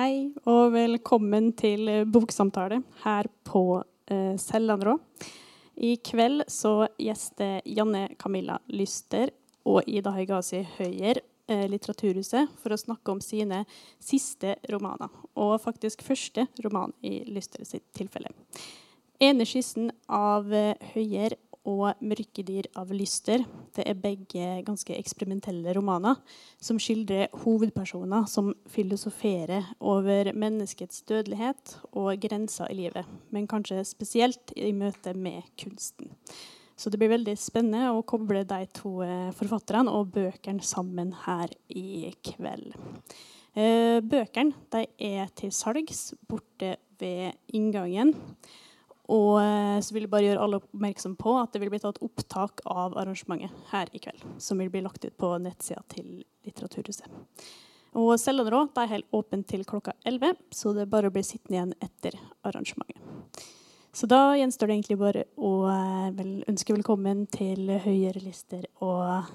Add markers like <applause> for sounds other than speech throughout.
Hei og velkommen til boksamtale her på eh, Sellandrå. I kveld så gjester Janne Camilla Lyster og Ida Haigasi Høyer eh, Litteraturhuset for å snakke om sine siste romaner. Og faktisk første roman i Lyster sitt tilfelle. Ene skissen av eh, Høyer og 'Mørkedyr av lyster'. Det er begge ganske eksperimentelle romaner som skildrer hovedpersoner som filosoferer over menneskets dødelighet og grenser i livet, men kanskje spesielt i møte med kunsten. Så det blir veldig spennende å koble de to eh, forfatterne og bøkene sammen her i kveld. Eh, bøkene er til salgs borte ved inngangen. Og eh, så vil jeg bare gjøre alle oppmerksom på at det vil bli tatt opptak av arrangementet her i kveld. Som vil bli lagt ut på nettsida til Litteraturhuset. Og Sellandrå er helt åpent til klokka 11, så det er bare å bli sittende igjen etter arrangementet. Så da gjenstår det egentlig bare å eh, vel, ønske velkommen til høyere lister og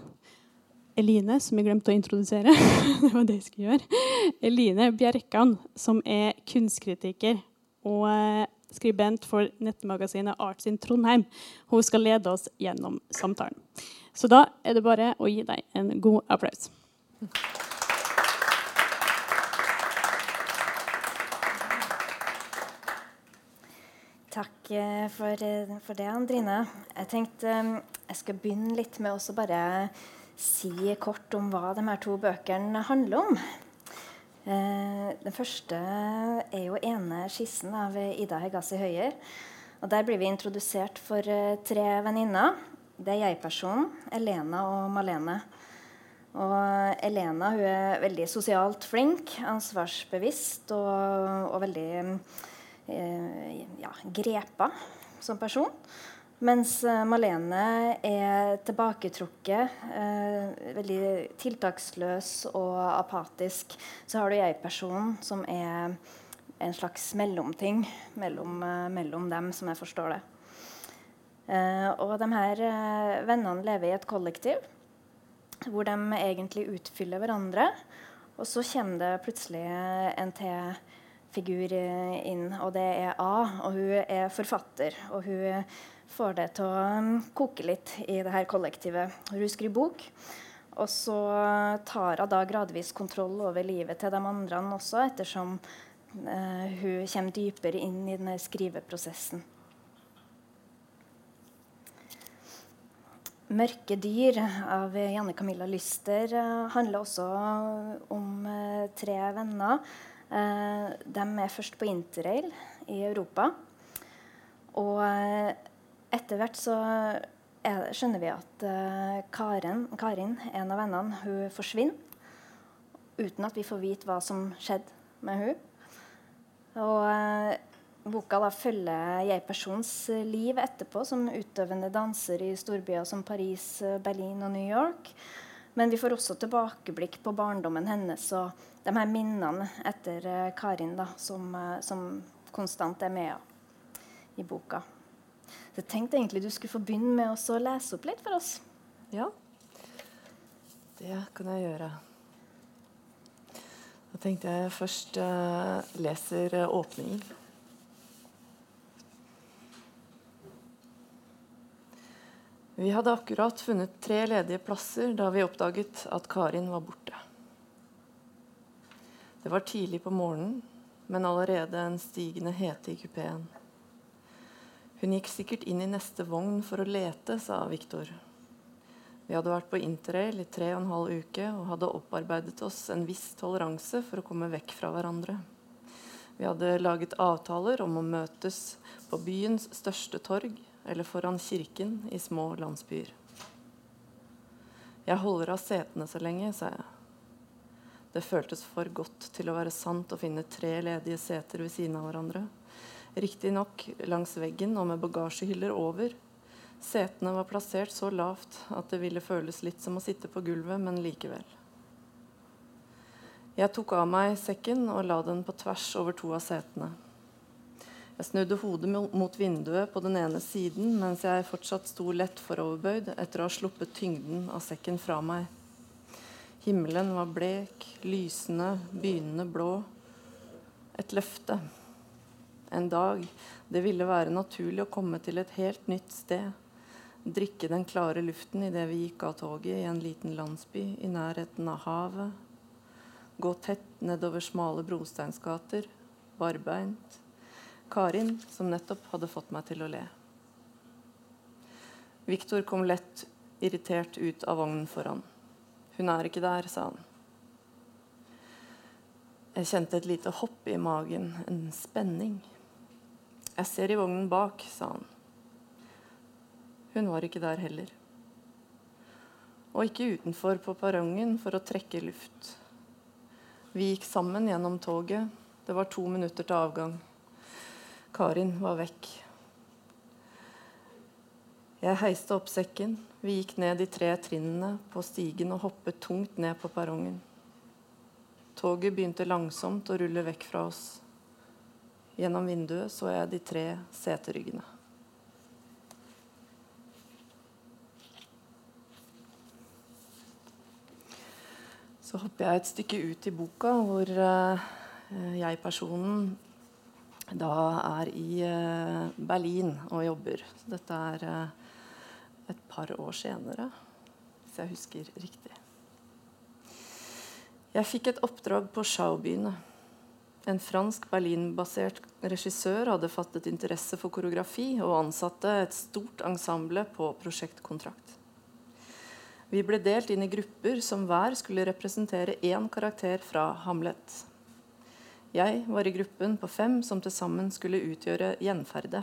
Eline, som jeg glemte å introdusere. <laughs> det var det jeg skulle gjøre. Eline Bjerkan, som er kunstkritiker og eh, skribent for nettmagasinet Arts in Trondheim. Hun skal lede oss gjennom samtalen. Så da er det bare å gi deg en god applaus. Takk eh, for, eh, for, det, Andrine. Jeg tenkte eh, jeg skal begynne litt med å bare si kort om hva de her to bøkene handler om. Eh, den første er jo ene skissen av Ida Hegassi Høyer. Og Der blir vi introdusert for eh, tre venninner. Det er jeg-personen, Elena og Malene. Og Elena hun er veldig sosialt flink, ansvarsbevisst og, og veldig eh, ja, grepa som person. Mens eh, Malene er tilbaketrukket, eh, veldig tiltaksløs og apatisk. Så har du jeg-personen, som er en slags mellomting mellom, eh, mellom, dem, som jeg forstår det. Eh, og de her eh, vennene lever i et kollektiv hvor de egentlig utfyller hverandre. Og så kommer det plutselig en til figur inn, og det er A. Og hun er forfatter. og hun får det til å um, koke litt i det her kollektivet. Hun skriver bok. Og så tar hun da gradvis kontroll over livet til de andre også, ettersom eh, hun kommer dypere inn i denne skriveprosessen. 'Mørke dyr' av Janne Camilla Lyster uh, handler også om uh, tre venner. Uh, de er først på interrail i Europa. Og etter hvert så er, skjønner vi at uh, Karen, Karin, en av vennene, hun forsvinner. Uten at vi får vite hva som skjedde med hun. Og uh, boka da følger jeg-persons liv etterpå som utøvende danser i storbyer som Paris, Berlin og New York. Men vi får også tilbakeblikk på barndommen hennes og de her minnene etter Karin da, som, som konstant er med i boka. Jeg tenkte egentlig du skulle få begynne med å lese opp litt for oss. Ja, det kan jeg gjøre. Da tenkte jeg først uh, leser uh, åpningen. Vi hadde akkurat funnet tre ledige plasser da vi oppdaget at Karin var borte. Det var tidlig på morgenen, men allerede en stigende hete i kupeen. Hun gikk sikkert inn i neste vogn for å lete, sa Viktor. Vi hadde vært på interrail i tre og en halv uke og hadde opparbeidet oss en viss toleranse for å komme vekk fra hverandre. Vi hadde laget avtaler om å møtes på byens største torg eller foran kirken i små landsbyer. Jeg holder av setene så lenge, sa jeg. Det føltes for godt til å være sant å finne tre ledige seter ved siden av hverandre. Riktignok langs veggen og med bagasjehyller over. Setene var plassert så lavt at det ville føles litt som å sitte på gulvet, men likevel. Jeg tok av meg sekken og la den på tvers over to av setene. Jeg snudde hodet mot vinduet på den ene siden mens jeg fortsatt sto lett foroverbøyd etter å ha sluppet tyngden av sekken fra meg. Himmelen var blek, lysende, begynnende blå. Et løfte. En dag det ville være naturlig å komme til et helt nytt sted. Drikke den klare luften idet vi gikk av toget i en liten landsby i nærheten av havet. Gå tett nedover smale brosteinsgater, barbeint. Karin, som nettopp hadde fått meg til å le. Viktor kom lett irritert ut av vognen foran. Hun er ikke der, sa han. Jeg kjente et lite hopp i magen, en spenning. Jeg ser i vognen bak, sa han. Hun var ikke der heller. Og ikke utenfor på perrongen for å trekke luft. Vi gikk sammen gjennom toget. Det var to minutter til avgang. Karin var vekk. Jeg heiste opp sekken. Vi gikk ned de tre trinnene på stigen og hoppet tungt ned på perrongen. Toget begynte langsomt å rulle vekk fra oss. Gjennom vinduet så jeg de tre seteryggene. Så hopper jeg et stykke ut i boka, hvor uh, jeg-personen da er i uh, Berlin og jobber. Så dette er uh, et par år senere, hvis jeg husker riktig. Jeg fikk et oppdrag på Schaubyene. En fransk Berlin-basert regissør hadde fattet interesse for koreografi og ansatte et stort ensemble på prosjektkontrakt. Vi ble delt inn i grupper som hver skulle representere én karakter fra Hamlet. Jeg var i gruppen på fem som til sammen skulle utgjøre gjenferdet.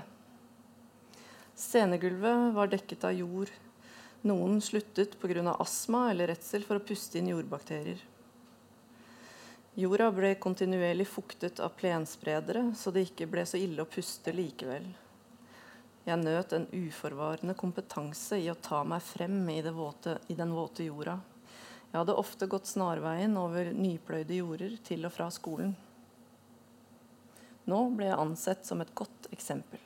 Scenegulvet var dekket av jord. Noen sluttet pga. astma eller redsel for å puste inn jordbakterier. Jorda ble kontinuerlig fuktet av plenspredere, så det ikke ble så ille å puste likevel. Jeg nøt en uforvarende kompetanse i å ta meg frem i, våte, i den våte jorda. Jeg hadde ofte gått snarveien over nypløyde jorder til og fra skolen. Nå ble jeg ansett som et godt eksempel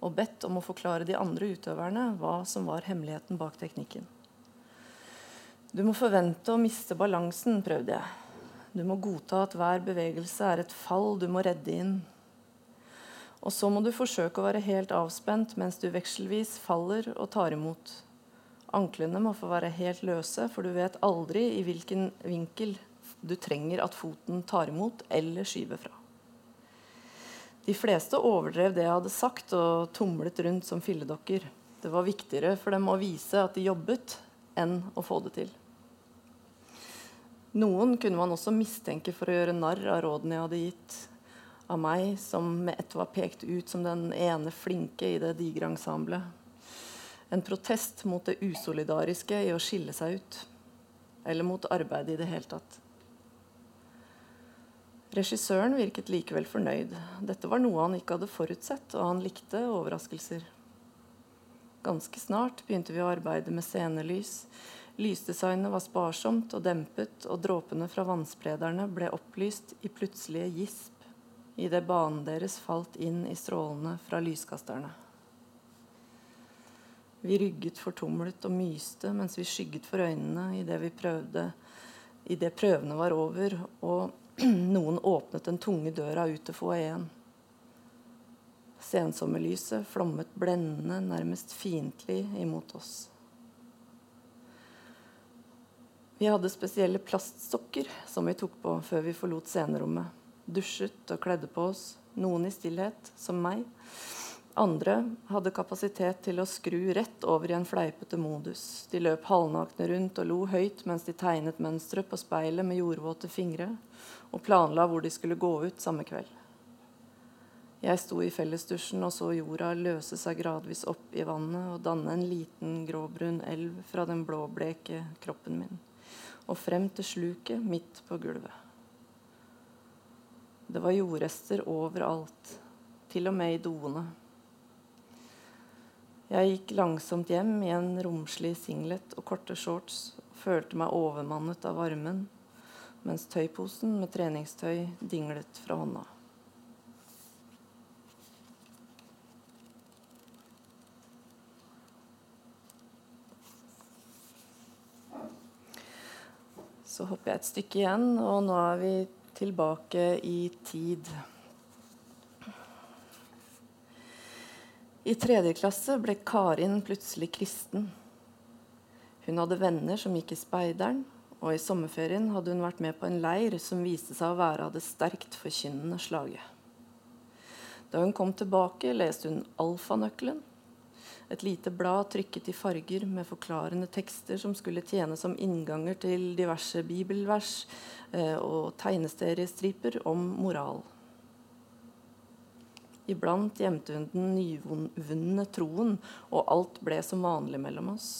og bedt om å forklare de andre utøverne hva som var hemmeligheten bak teknikken. Du må forvente å miste balansen, prøvde jeg. Du må godta at hver bevegelse er et fall du må redde inn. Og så må du forsøke å være helt avspent mens du vekselvis faller og tar imot. Anklene må få være helt løse, for du vet aldri i hvilken vinkel du trenger at foten tar imot eller skyver fra. De fleste overdrev det jeg hadde sagt, og tumlet rundt som filledokker. Det var viktigere for dem å vise at de jobbet, enn å få det til. Noen kunne man også mistenke for å gjøre narr av rådene jeg hadde gitt. Av meg som med ett var pekt ut som den ene flinke i det digre ensemblet. En protest mot det usolidariske i å skille seg ut. Eller mot arbeidet i det hele tatt. Regissøren virket likevel fornøyd. Dette var noe han ikke hadde forutsett, og han likte overraskelser. Ganske snart begynte vi å arbeide med scenelys. Lysdesignet var sparsomt og dempet, og dråpene fra vannsprederne ble opplyst i plutselige gisp idet banen deres falt inn i strålene fra lyskasterne. Vi rygget fortumlet og myste mens vi skygget for øynene idet vi prøvde prøvene var over, og <clears throat> Noen åpnet den tunge døra ut til foajeen. Sensommerlyset flommet blendende, nærmest fiendtlig imot oss. Vi hadde spesielle plaststokker som vi tok på før vi forlot scenerommet. Dusjet og kledde på oss, noen i stillhet, som meg. Andre hadde kapasitet til å skru rett over i en fleipete modus. De løp halvnakne rundt og lo høyt mens de tegnet mønstre på speilet med jordvåte fingre og planla hvor de skulle gå ut samme kveld. Jeg sto i fellesdusjen og så jorda løse seg gradvis opp i vannet og danne en liten gråbrun elv fra den blåbleke kroppen min og frem til sluket midt på gulvet. Det var jordrester overalt, til og med i doene. Jeg gikk langsomt hjem i en romslig singlet og korte shorts og følte meg overmannet av varmen mens tøyposen med treningstøy dinglet fra hånda. Så hopper jeg et stykke igjen, og nå er vi tilbake i tid. I tredje klasse ble Karin plutselig kristen. Hun hadde venner som gikk i speideren, og i sommerferien hadde hun vært med på en leir som viste seg å være av det sterkt forkynnende slaget. Da hun kom tilbake, leste hun Alfanøkkelen, et lite blad trykket i farger med forklarende tekster som skulle tjene som innganger til diverse bibelvers eh, og tegnesteriestriper om moral. Iblant gjemte hun den nyvunne troen, og alt ble som vanlig mellom oss.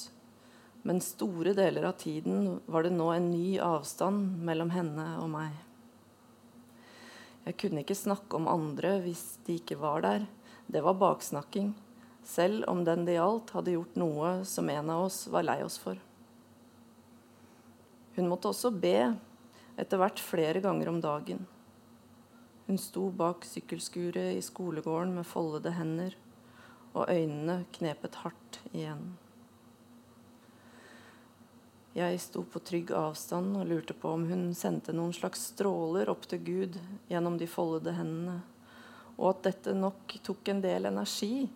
Men store deler av tiden var det nå en ny avstand mellom henne og meg. Jeg kunne ikke snakke om andre hvis de ikke var der. Det var baksnakking, selv om den det gjaldt, hadde gjort noe som en av oss var lei oss for. Hun måtte også be, etter hvert flere ganger om dagen. Hun sto bak sykkelskuret i skolegården med foldede hender, og øynene knepet hardt igjen. Jeg sto på trygg avstand og lurte på om hun sendte noen slags stråler opp til Gud gjennom de foldede hendene, og at dette nok tok en del energi,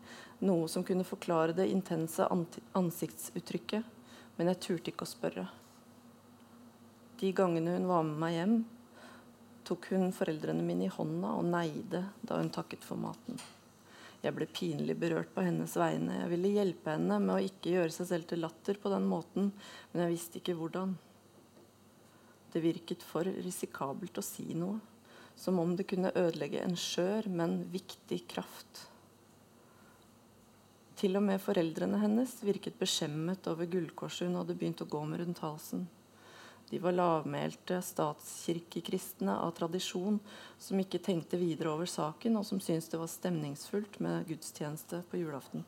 noe som kunne forklare det intense ansiktsuttrykket, men jeg turte ikke å spørre. De gangene hun var med meg hjem, tok hun foreldrene mine i hånda og neide da hun takket for maten. Jeg ble pinlig berørt på hennes vegne. Jeg ville hjelpe henne med å ikke gjøre seg selv til latter på den måten, men jeg visste ikke hvordan. Det virket for risikabelt å si noe, som om det kunne ødelegge en skjør, men viktig kraft. Til og med foreldrene hennes virket beskjemmet over gullkorset hun hadde begynt å gå med rundt halsen. De var lavmælte statskirkekristne av tradisjon som ikke tenkte videre over saken, og som syntes det var stemningsfullt med gudstjeneste på julaften.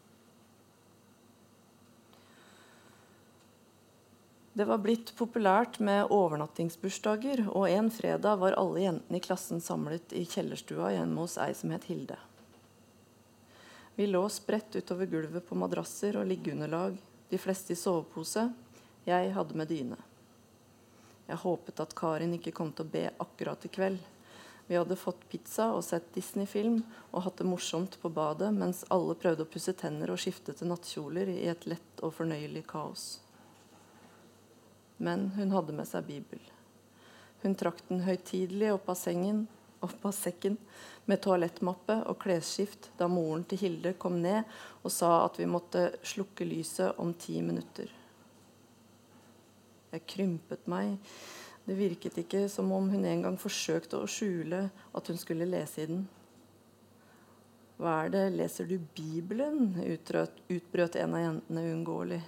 Det var blitt populært med overnattingsbursdager, og en fredag var alle jentene i klassen samlet i kjellerstua hjemme hos ei som het Hilde. Vi lå spredt utover gulvet på madrasser og liggeunderlag, de fleste i sovepose. Jeg hadde med dyne. Jeg håpet at Karin ikke kom til å be akkurat i kveld. Vi hadde fått pizza og sett Disney-film og hatt det morsomt på badet mens alle prøvde å pusse tenner og skifte til nattkjoler i et lett og fornøyelig kaos. Men hun hadde med seg Bibel. Hun trakk den høytidelig opp av sengen, opp av sekken med toalettmappe og klesskift da moren til Hilde kom ned og sa at vi måtte slukke lyset om ti minutter. Jeg krympet meg. Det virket ikke som om hun engang forsøkte å skjule at hun skulle lese i den. Hva er det, leser du Bibelen? Utrøt, utbrøt en av jentene uunngåelig.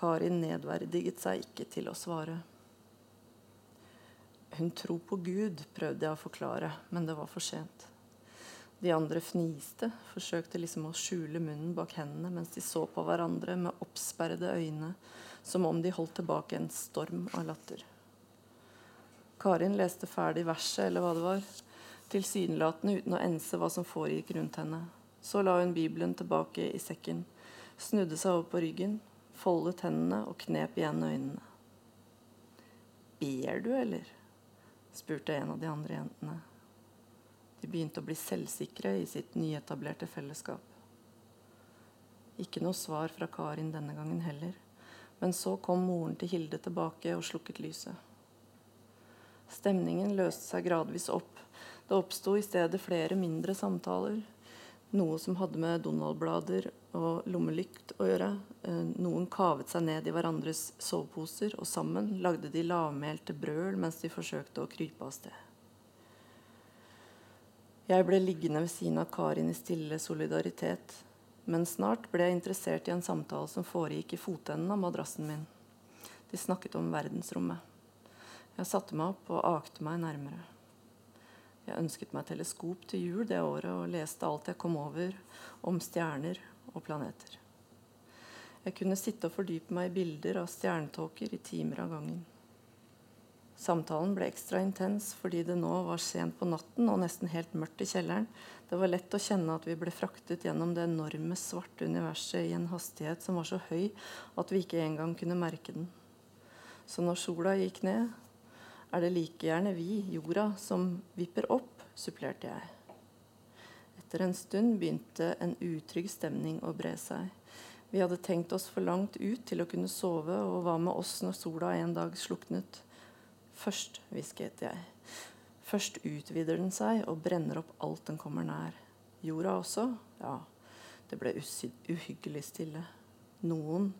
Karin nedverdiget seg ikke til å svare. Hun tror på Gud, prøvde jeg å forklare, men det var for sent. De andre fniste, forsøkte liksom å skjule munnen bak hendene mens de så på hverandre med oppsperrede øyne som om de holdt tilbake en storm av latter. Karin leste ferdig verset, eller hva det var, tilsynelatende uten å ense hva som foregikk rundt henne. Så la hun Bibelen tilbake i sekken, snudde seg over på ryggen, foldet hendene og knep igjen øynene. Ber du, eller? Spurte en av de andre jentene. De begynte å bli selvsikre i sitt nyetablerte fellesskap. Ikke noe svar fra Karin denne gangen heller. Men så kom moren til Hilde tilbake og slukket lyset. Stemningen løste seg gradvis opp. Det oppsto i stedet flere mindre samtaler. Noe som hadde med Donald-blader og lommelykt å gjøre. Eh, noen kavet seg ned i hverandres soveposer, og sammen lagde de lavmælte brøl mens de forsøkte å krype av sted. Jeg ble liggende ved siden av Karin i stille solidaritet. Men snart ble jeg interessert i en samtale som foregikk i fotenden av madrassen min. De snakket om verdensrommet. Jeg satte meg opp og akte meg nærmere. Jeg ønsket meg teleskop til jul det året og leste alt jeg kom over om stjerner og planeter. Jeg kunne sitte og fordype meg i bilder av stjernetåker i timer av gangen. Samtalen ble ekstra intens fordi det nå var sent på natten og nesten helt mørkt i kjelleren. Det var lett å kjenne at vi ble fraktet gjennom det enorme, svarte universet i en hastighet som var så høy at vi ikke engang kunne merke den. Så når sola gikk ned, er det like gjerne vi, jorda, som vipper opp, supplerte jeg. Etter en stund begynte en utrygg stemning å bre seg. Vi hadde tenkt oss for langt ut til å kunne sove, og hva med oss når sola en dag sluknet? Først, hvisket jeg. Først utvider den seg og brenner opp alt den kommer nær. Jorda også? Ja, det ble uhyggelig stille. Noen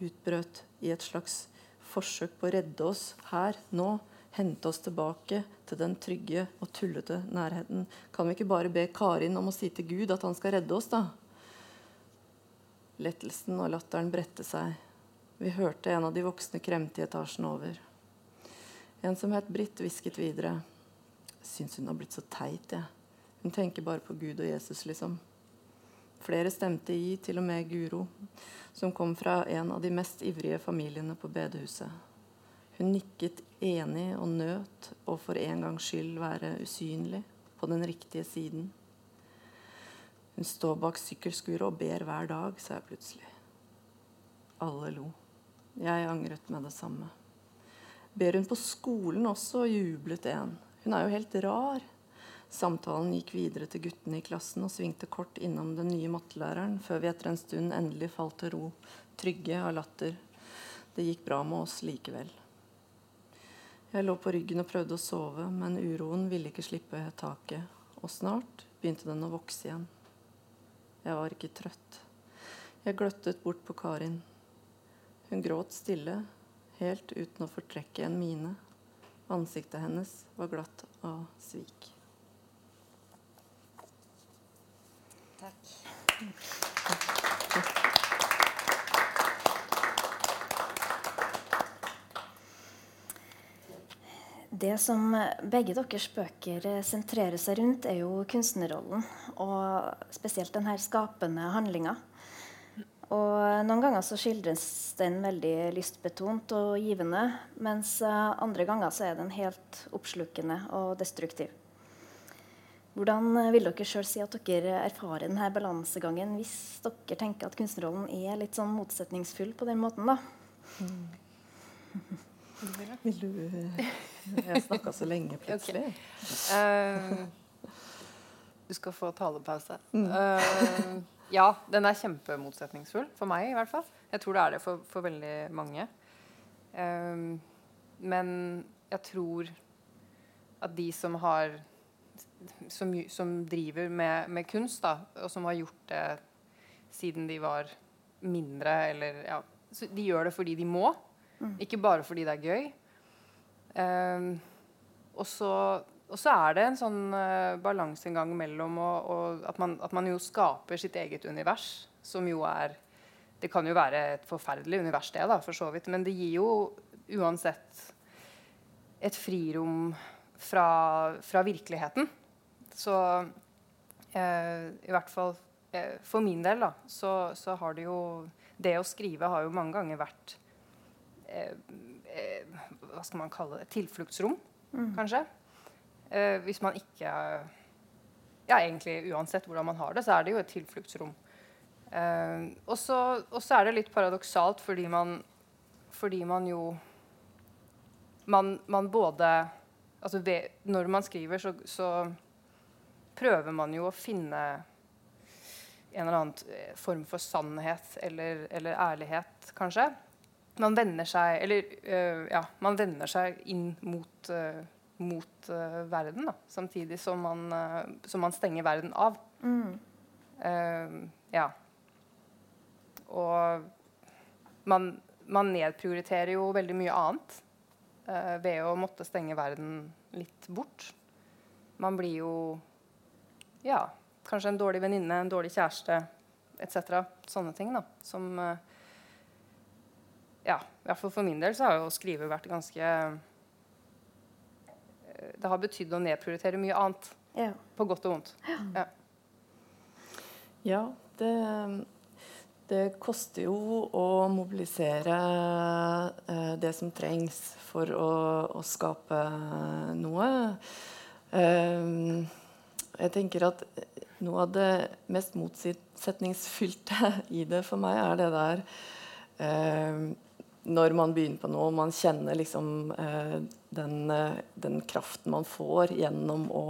utbrøt i et slags forsøk på å redde oss her, nå, hente oss tilbake til den trygge og tullete nærheten. Kan vi ikke bare be Karin om å si til Gud at han skal redde oss, da? Lettelsen og latteren bredte seg. Vi hørte en av de voksne kremte i etasjen over. En som het Britt, hvisket videre. Syns hun har blitt så teit, jeg. Hun tenker bare på Gud og Jesus, liksom. Flere stemte i, til og med Guro, som kom fra en av de mest ivrige familiene på bedehuset. Hun nikket enig og nøt å for en gangs skyld være usynlig på den riktige siden. Hun står bak sykkelskuret og ber hver dag, sa jeg plutselig. Alle lo. Jeg angret med det samme. Ber hun på skolen også, jublet en. Hun er jo helt rar. Samtalen gikk videre til guttene i klassen og svingte kort innom den nye mattelæreren, før vi etter en stund endelig falt til ro, trygge av latter. Det gikk bra med oss likevel. Jeg lå på ryggen og prøvde å sove, men uroen ville ikke slippe taket. Og snart begynte den å vokse igjen. Jeg var ikke trøtt. Jeg gløttet bort på Karin. Hun gråt stille, helt uten å fortrekke en mine. Ansiktet hennes var glatt av svik. Takk. Det som begge deres bøker sentrerer seg rundt, er jo kunstnerrollen. Og spesielt denne skapende handlinga. Og noen ganger så skildres den veldig lystbetont og givende, mens andre ganger så er den helt oppslukende og destruktiv. Hvordan vil dere sjøl si at dere erfarer denne balansegangen hvis dere tenker at kunstnerrollen er litt sånn motsetningsfull på den måten? da? Mm. <laughs> Vil du Jeg snakka så lenge <laughs> plutselig. Okay. Uh, du skal få talepause. Uh, ja, den er kjempemotsetningsfull. For meg, i hvert fall. Jeg tror det er det for, for veldig mange. Uh, men jeg tror at de som har Som, som driver med, med, kunst, da, og som har gjort det siden de var mindre, eller ja, De gjør det fordi de må. Mm. Ikke bare fordi det er gøy. Um, og, så, og, så, er det en sånn uh, balanse en gang mellom og, og at, man, at, man, jo skaper sitt eget univers, som jo er Det kan jo være et forferdelig univers, det, da, for så vidt, men det gir jo uansett et frirom fra, fra virkeligheten. Så uh, i hvert fall uh, for min del, da, så, så har det jo Det å skrive har jo mange ganger vært Eh, eh, hva skal man kalle det tilfluktsrom, mm. kanskje. Eh, hvis man ikke Ja, egentlig uansett hvordan man har det, så er det jo et tilfluktsrom. og så er det litt paradoksalt fordi man, fordi man jo man, man både altså ved, Når man skriver, så, så, prøver man jo å finne en eller annen form for sannhet eller, eller ærlighet, kanskje man vender seg Eller uh, ja, man vender seg inn mot, uh, mot uh, verden, da, samtidig som man, som man, stenger verden av. Mm. ja. Og man, man, nedprioriterer jo veldig mye annet ved å måtte stenge verden litt bort. Man blir jo ja, kanskje en dårlig venninne, en dårlig kjæreste etc. Sånne ting da, som ja, i hvert fall for min del så har jo å skrive vært ganske eh, Det har betydd å nedprioritere mye annet. Ja. På godt og vondt. Ja, ja det, det, koster jo å mobilisere eh, det som trengs for å, å skape noe. Eh, jeg tenker at noe av det mest motsetningsfylte <laughs> i det for meg, er det der eh, når man begynner på noe, man kjenner liksom eh, den, eh, den, kraften man får gjennom å,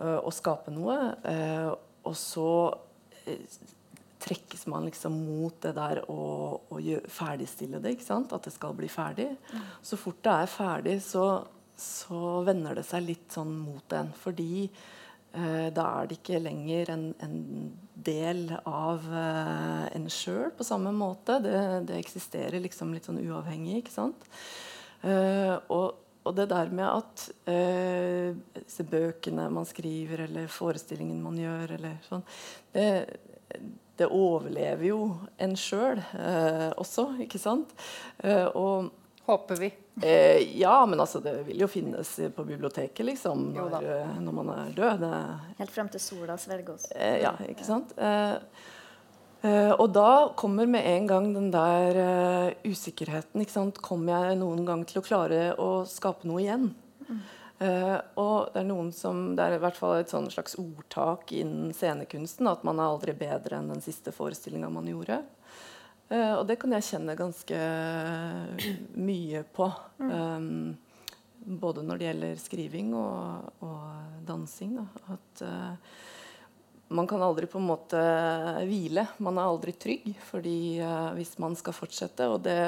eh, å skape noe. Eh, og så trekkes man liksom mot det der å, å ferdigstille det. ikke sant? At det skal bli ferdig. Mm. Så fort det er ferdig, så, så vender det seg litt sånn mot en. Fordi da er det ikke lenger en, en del av eh, en sjøl på samme måte. Det, det, eksisterer liksom litt sånn uavhengig. ikke sant? Eh, og, og, det der med at eh, disse bøkene man skriver, eller forestillingen man gjør, eller sånn det, det overlever jo en sjøl eh, også, ikke sant? Eh, og Håper vi. Eh, ja, men altså, det vil jo finnes på biblioteket, liksom, når, eh, når man er død. Det, Helt frem til sola svelger oss. Eh, ja, ikke sant? Eh, og da kommer med en gang den der usikkerheten. ikke sant? Kommer jeg noen gang til å klare å skape noe igjen? Mm. Uh, og det er noen som, det er i hvert fall et slags ordtak innen scenekunsten at man er aldri bedre enn den siste forestillinga man gjorde. Uh, og det kan jeg kjenne ganske mye på. Um, både når det gjelder skriving og, og dansing. Da. At uh, man kan aldri på en måte hvile. Man er aldri trygg. fordi hvis man skal fortsette, og det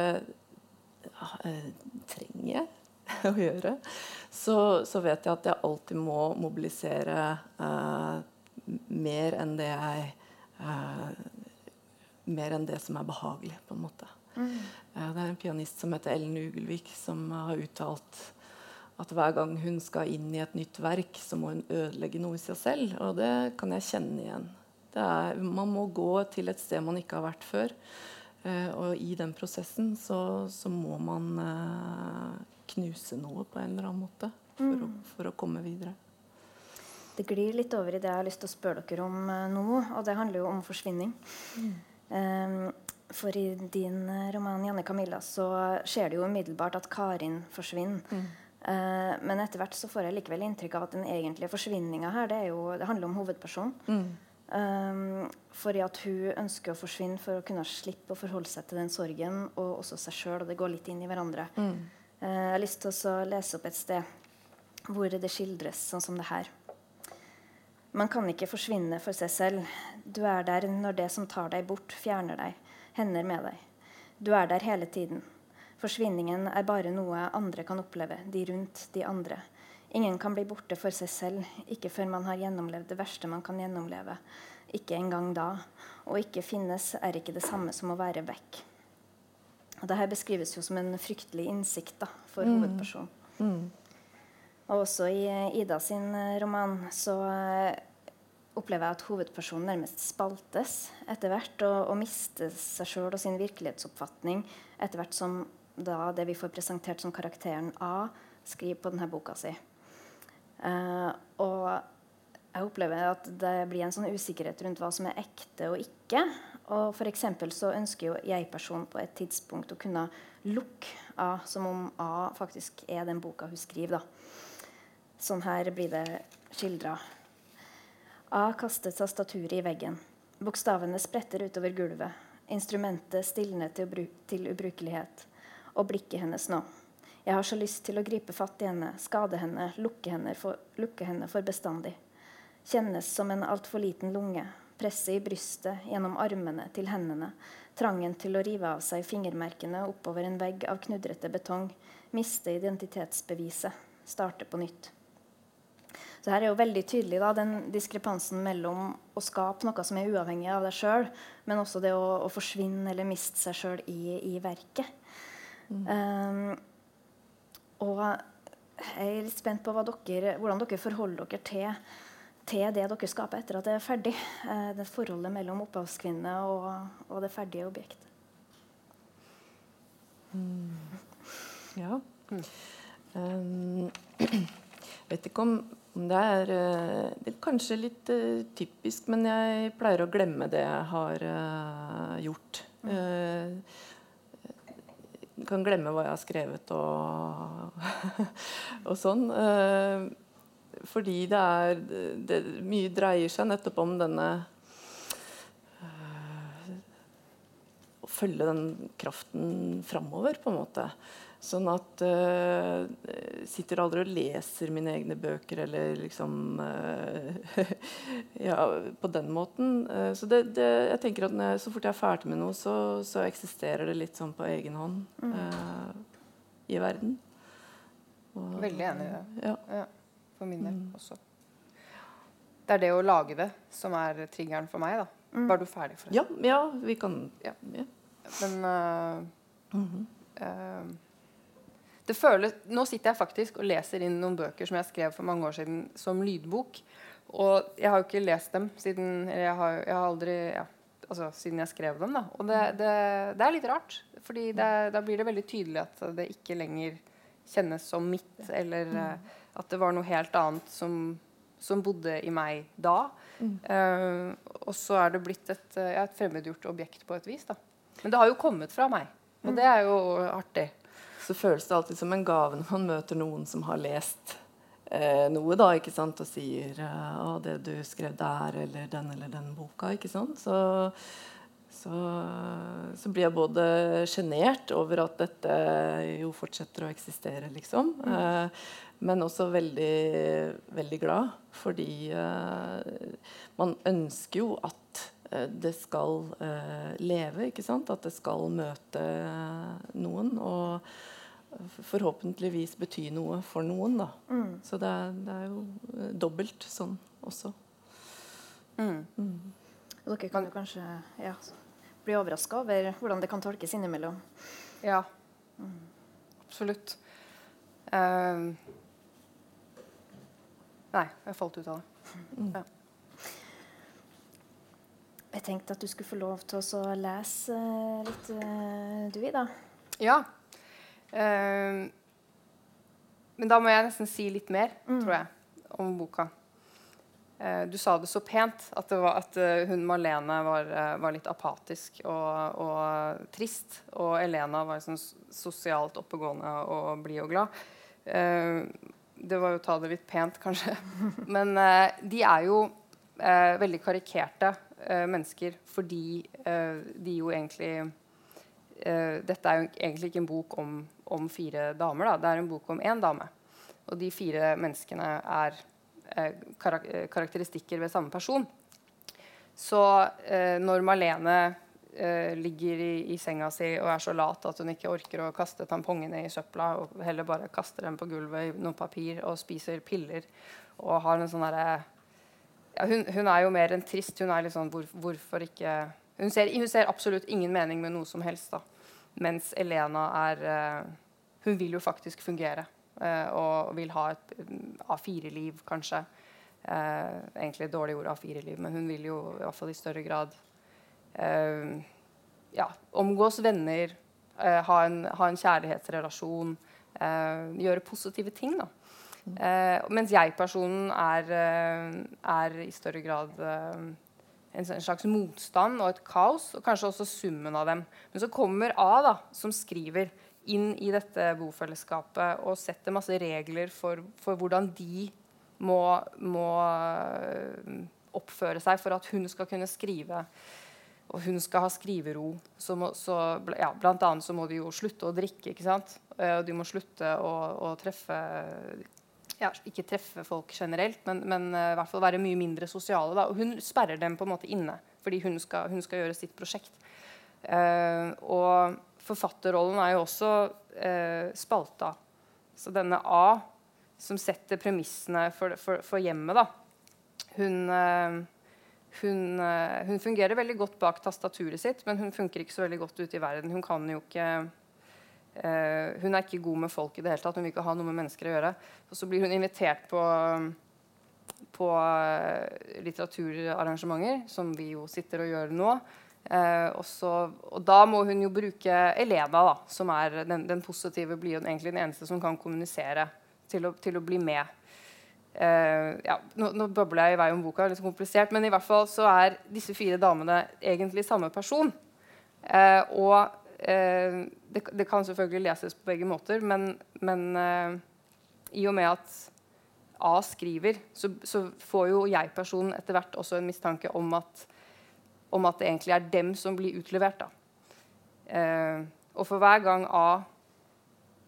trenger jeg <laughs> å gjøre, så, så, vet jeg at jeg alltid må mobilisere eh, mer enn det jeg eh, Mer enn det som er behagelig, på en måte. Mm. Eh, det er en pianist som heter Ellen Ugelvik, som har uttalt at hver gang hun skal inn i et nytt verk, så må hun ødelegge noe i seg selv. Og det kan jeg kjenne igjen. Er, man må gå til et sted man ikke har vært før. Uh, og i den prosessen så, så må man uh, knuse noe på en eller annen måte for, mm. å, for, å, komme videre. Det glir litt over i det jeg har lyst til å spørre dere om nå, og det handler jo om forsvinning. Mm. Um, for i din roman 'Janne Camilla' så skjer det jo umiddelbart at Karin forsvinner. Mm. Uh, men etter hvert så får jeg likevel inntrykk av at den egentlige forsvinninga her, det, jo, det, handler om hovedpersonen. Mm. Um, fordi at hun ønsker å forsvinne for å kunne slippe å forholde seg til den sorgen og også seg sjøl. Og det går litt inn i hverandre. Mm. Uh, jeg har lyst til å lese opp et sted hvor det skildres sånn som det her. Man kan ikke forsvinne for seg selv. Du er der når det som tar deg bort, fjerner deg, hender med deg. Du er der hele tiden. Forsvinningen er bare noe andre kan oppleve, de rundt, de andre. Ingen kan bli borte for seg selv, ikke før man har gjennomlevd det verste man kan gjennomleve. Ikke engang da. Å ikke finnes er ikke det samme som å være vekk. Og Dette beskrives jo som en fryktelig innsikt da, for mm. hovedpersonen. Mm. Og også i Ida sin eh, roman så eh, opplever jeg at hovedpersonen nærmest spaltes etter hvert, og, og mister seg sjøl og sin virkelighetsoppfatning etter hvert som da det vi får presentert som karakteren A, skriver på denne boka si. Uh, og jeg opplever at det blir en sånn usikkerhet rundt hva som er ekte og ikke. Og f.eks. så ønsker jo jeg-personen på et tidspunkt å kunne lukke A som om A faktisk er den boka hun skriver. da. Sånn her blir det skildra. A kastet tastaturet i veggen. Bokstavene spretter utover gulvet. Instrumentet stilner til, til ubrukelighet. Og blikket hennes nå. Jeg har så lyst til å gripe fatt i henne, skade henne, lukke henne for, lukke henne for bestandig. Kjennes som en altfor liten lunge. Presset i brystet, gjennom armene til hendene. Trangen til å rive av seg fingermerkene oppover en vegg av knudrete betong. Miste identitetsbeviset. Starte på nytt. Så her er jo veldig tydelig da, den diskrepansen mellom å skape noe som er uavhengig av deg sjøl, men også det å, å, forsvinne eller miste seg sjøl i, i, verket. Mm. Um, og jeg er litt spent på dere, hvordan dere forholder dere til, til, det dere skaper etter at det er ferdig. Uh, det forholdet mellom opphavskvinne og, og, det ferdige objektet. Mm. Ja. Um, <clears throat> vet ikke om det, er, eh, det er kanskje litt uh, typisk, men jeg pleier å glemme det jeg har uh, gjort. Jeg Uh, kan glemme hva jeg har skrevet og, <laughs> og sånn. Eh, fordi det er det, Mye dreier seg nettopp om denne eh, Å følge den kraften framover, på en måte. Sånn at uh, sitter aldri og leser mine egne bøker eller liksom uh, <laughs> Ja, på den måten. Uh, så det, det, jeg tenker at jeg, så fort jeg er ferdig med noe, så, så eksisterer det litt sånn på egen hånd uh, i verden. Og, Veldig enig i det. Ja. ja. For min del mm. også. Det er det å lage det som er triggeren for meg. da. Mm. Var du ferdig? for Ja, ja, vi kan ja. ja. Men mm -hmm. Det føles, nå sitter jeg faktisk og leser inn noen bøker som jeg skrev for mange år siden som lydbok. Og jeg har jo ikke lest dem siden jeg har, jeg har aldri, ja, altså, siden jeg skrev dem. Da. Og det, det, det er litt rart. fordi da blir det veldig tydelig at det ikke lenger kjennes som mitt, eller uh, at det var noe helt annet som, som bodde i meg da. Mm. Uh, og så er det blitt et, uh, et fremmedgjort objekt på et vis. Da. Men det har jo kommet fra meg, og det er jo artig så føles det alltid som en gave når man møter noen som har lest eh, noe, da, ikke sant, og sier eh, 'Å, det du skrev der', eller 'den eller den boka'. ikke sant? Så, så, så blir jeg både sjenert over at dette jo fortsetter å eksistere, liksom. Mm. Eh, men også veldig, veldig glad, fordi eh, man ønsker jo at det skal eh, leve, ikke sant? At det skal møte noen. Og forhåpentligvis bety noe for noen. Da. Mm. Så det er, det er, jo eh, dobbelt sånn også. Mm. Mm. Dere kan jo kanskje ja, bli overraska over hvordan det kan tolkes innimellom. Ja, mm. absolutt. Uh, nei, jeg falt ut av det. Mm. Ja. Jeg tenkte at du skulle få lov til å lese litt, uh, du, Ida. Ja. Uh, men da må jeg nesten si litt mer, mm. tror jeg, om boka. Uh, du sa det så pent, at, det var, at uh, hun Marlene var, eh, var, litt apatisk og, og, trist. Og Elena var sånn sosialt oppegående og blid og glad. det var jo å ta det litt pent, kanskje. <laughs> Men de er jo veldig karikerte mennesker fordi de jo egentlig Dette er jo egentlig ikke en bok om om fire damer. Da. Det er en bok om én dame. Og de fire menneskene er eh, karak karakteristikker ved samme person. Så eh, når Malene eh, ligger i, i, senga si og er så lat at hun ikke orker å kaste tampongene i søpla, og heller bare kaster dem på gulvet i noe papir og spiser piller og har en sånn derre ja, hun, hun, er jo mer enn trist. Hun er litt sånn hvor, Hvorfor ikke hun ser, hun ser, absolutt ingen mening med noe som helst. da. Mens Elena er uh, Hun vil jo faktisk fungere. Uh, og vil ha et A4-liv, kanskje. Uh, egentlig et dårlig ord A4-liv, men hun vil jo i hvert fall i større grad ja, omgås venner, ha en, ha, en, kjærlighetsrelasjon, gjøre positive ting. da. Mm. mens jeg-personen er, er, i større grad en slags motstand og et kaos, og kanskje også summen av dem. Men så kommer A, da, som skriver, inn i dette bofellesskapet og setter masse regler for, for hvordan de må, må, øh, oppføre seg for at hun skal kunne skrive. Og hun skal ha skrivero. Så må, så, ja, blant annet så må de jo slutte å drikke. ikke sant? Og de må slutte å, å treffe ja, ikke treffe folk generelt, men, men uh, i hvert fall være mye mindre sosiale. Da. Og hun sperrer dem på en måte inne fordi hun skal, hun skal gjøre sitt prosjekt. Uh, og forfatterrollen er jo også uh, spalta. Så denne A, som setter premissene for, for, for hjemmet, da, hun, hun, hun, fungerer veldig godt bak tastaturet sitt, men hun funker ikke så veldig godt ute i verden. Hun kan jo ikke Uh, hun er ikke god med folk i det hele tatt. Hun vil ikke ha noe med mennesker å gjøre. Og så blir hun invitert på, på uh, litteraturarrangementer, som vi jo sitter og gjør nå. Uh, og, så, og, da må hun jo bruke Elena, da, som er den, den positive, blir jo egentlig den eneste som kan kommunisere, til å, til å bli med. ja, nå, nå bobler jeg i vei om boka, litt komplisert, men i hvert fall så er disse fire damene egentlig samme person. og Eh, det, det, kan selvfølgelig leses på begge måter, men, men uh, i og med at A skriver, så, så får jo jeg-personen etter hvert også en mistanke om at, om at, det egentlig er dem som blir utlevert. Uh, og for hver gang A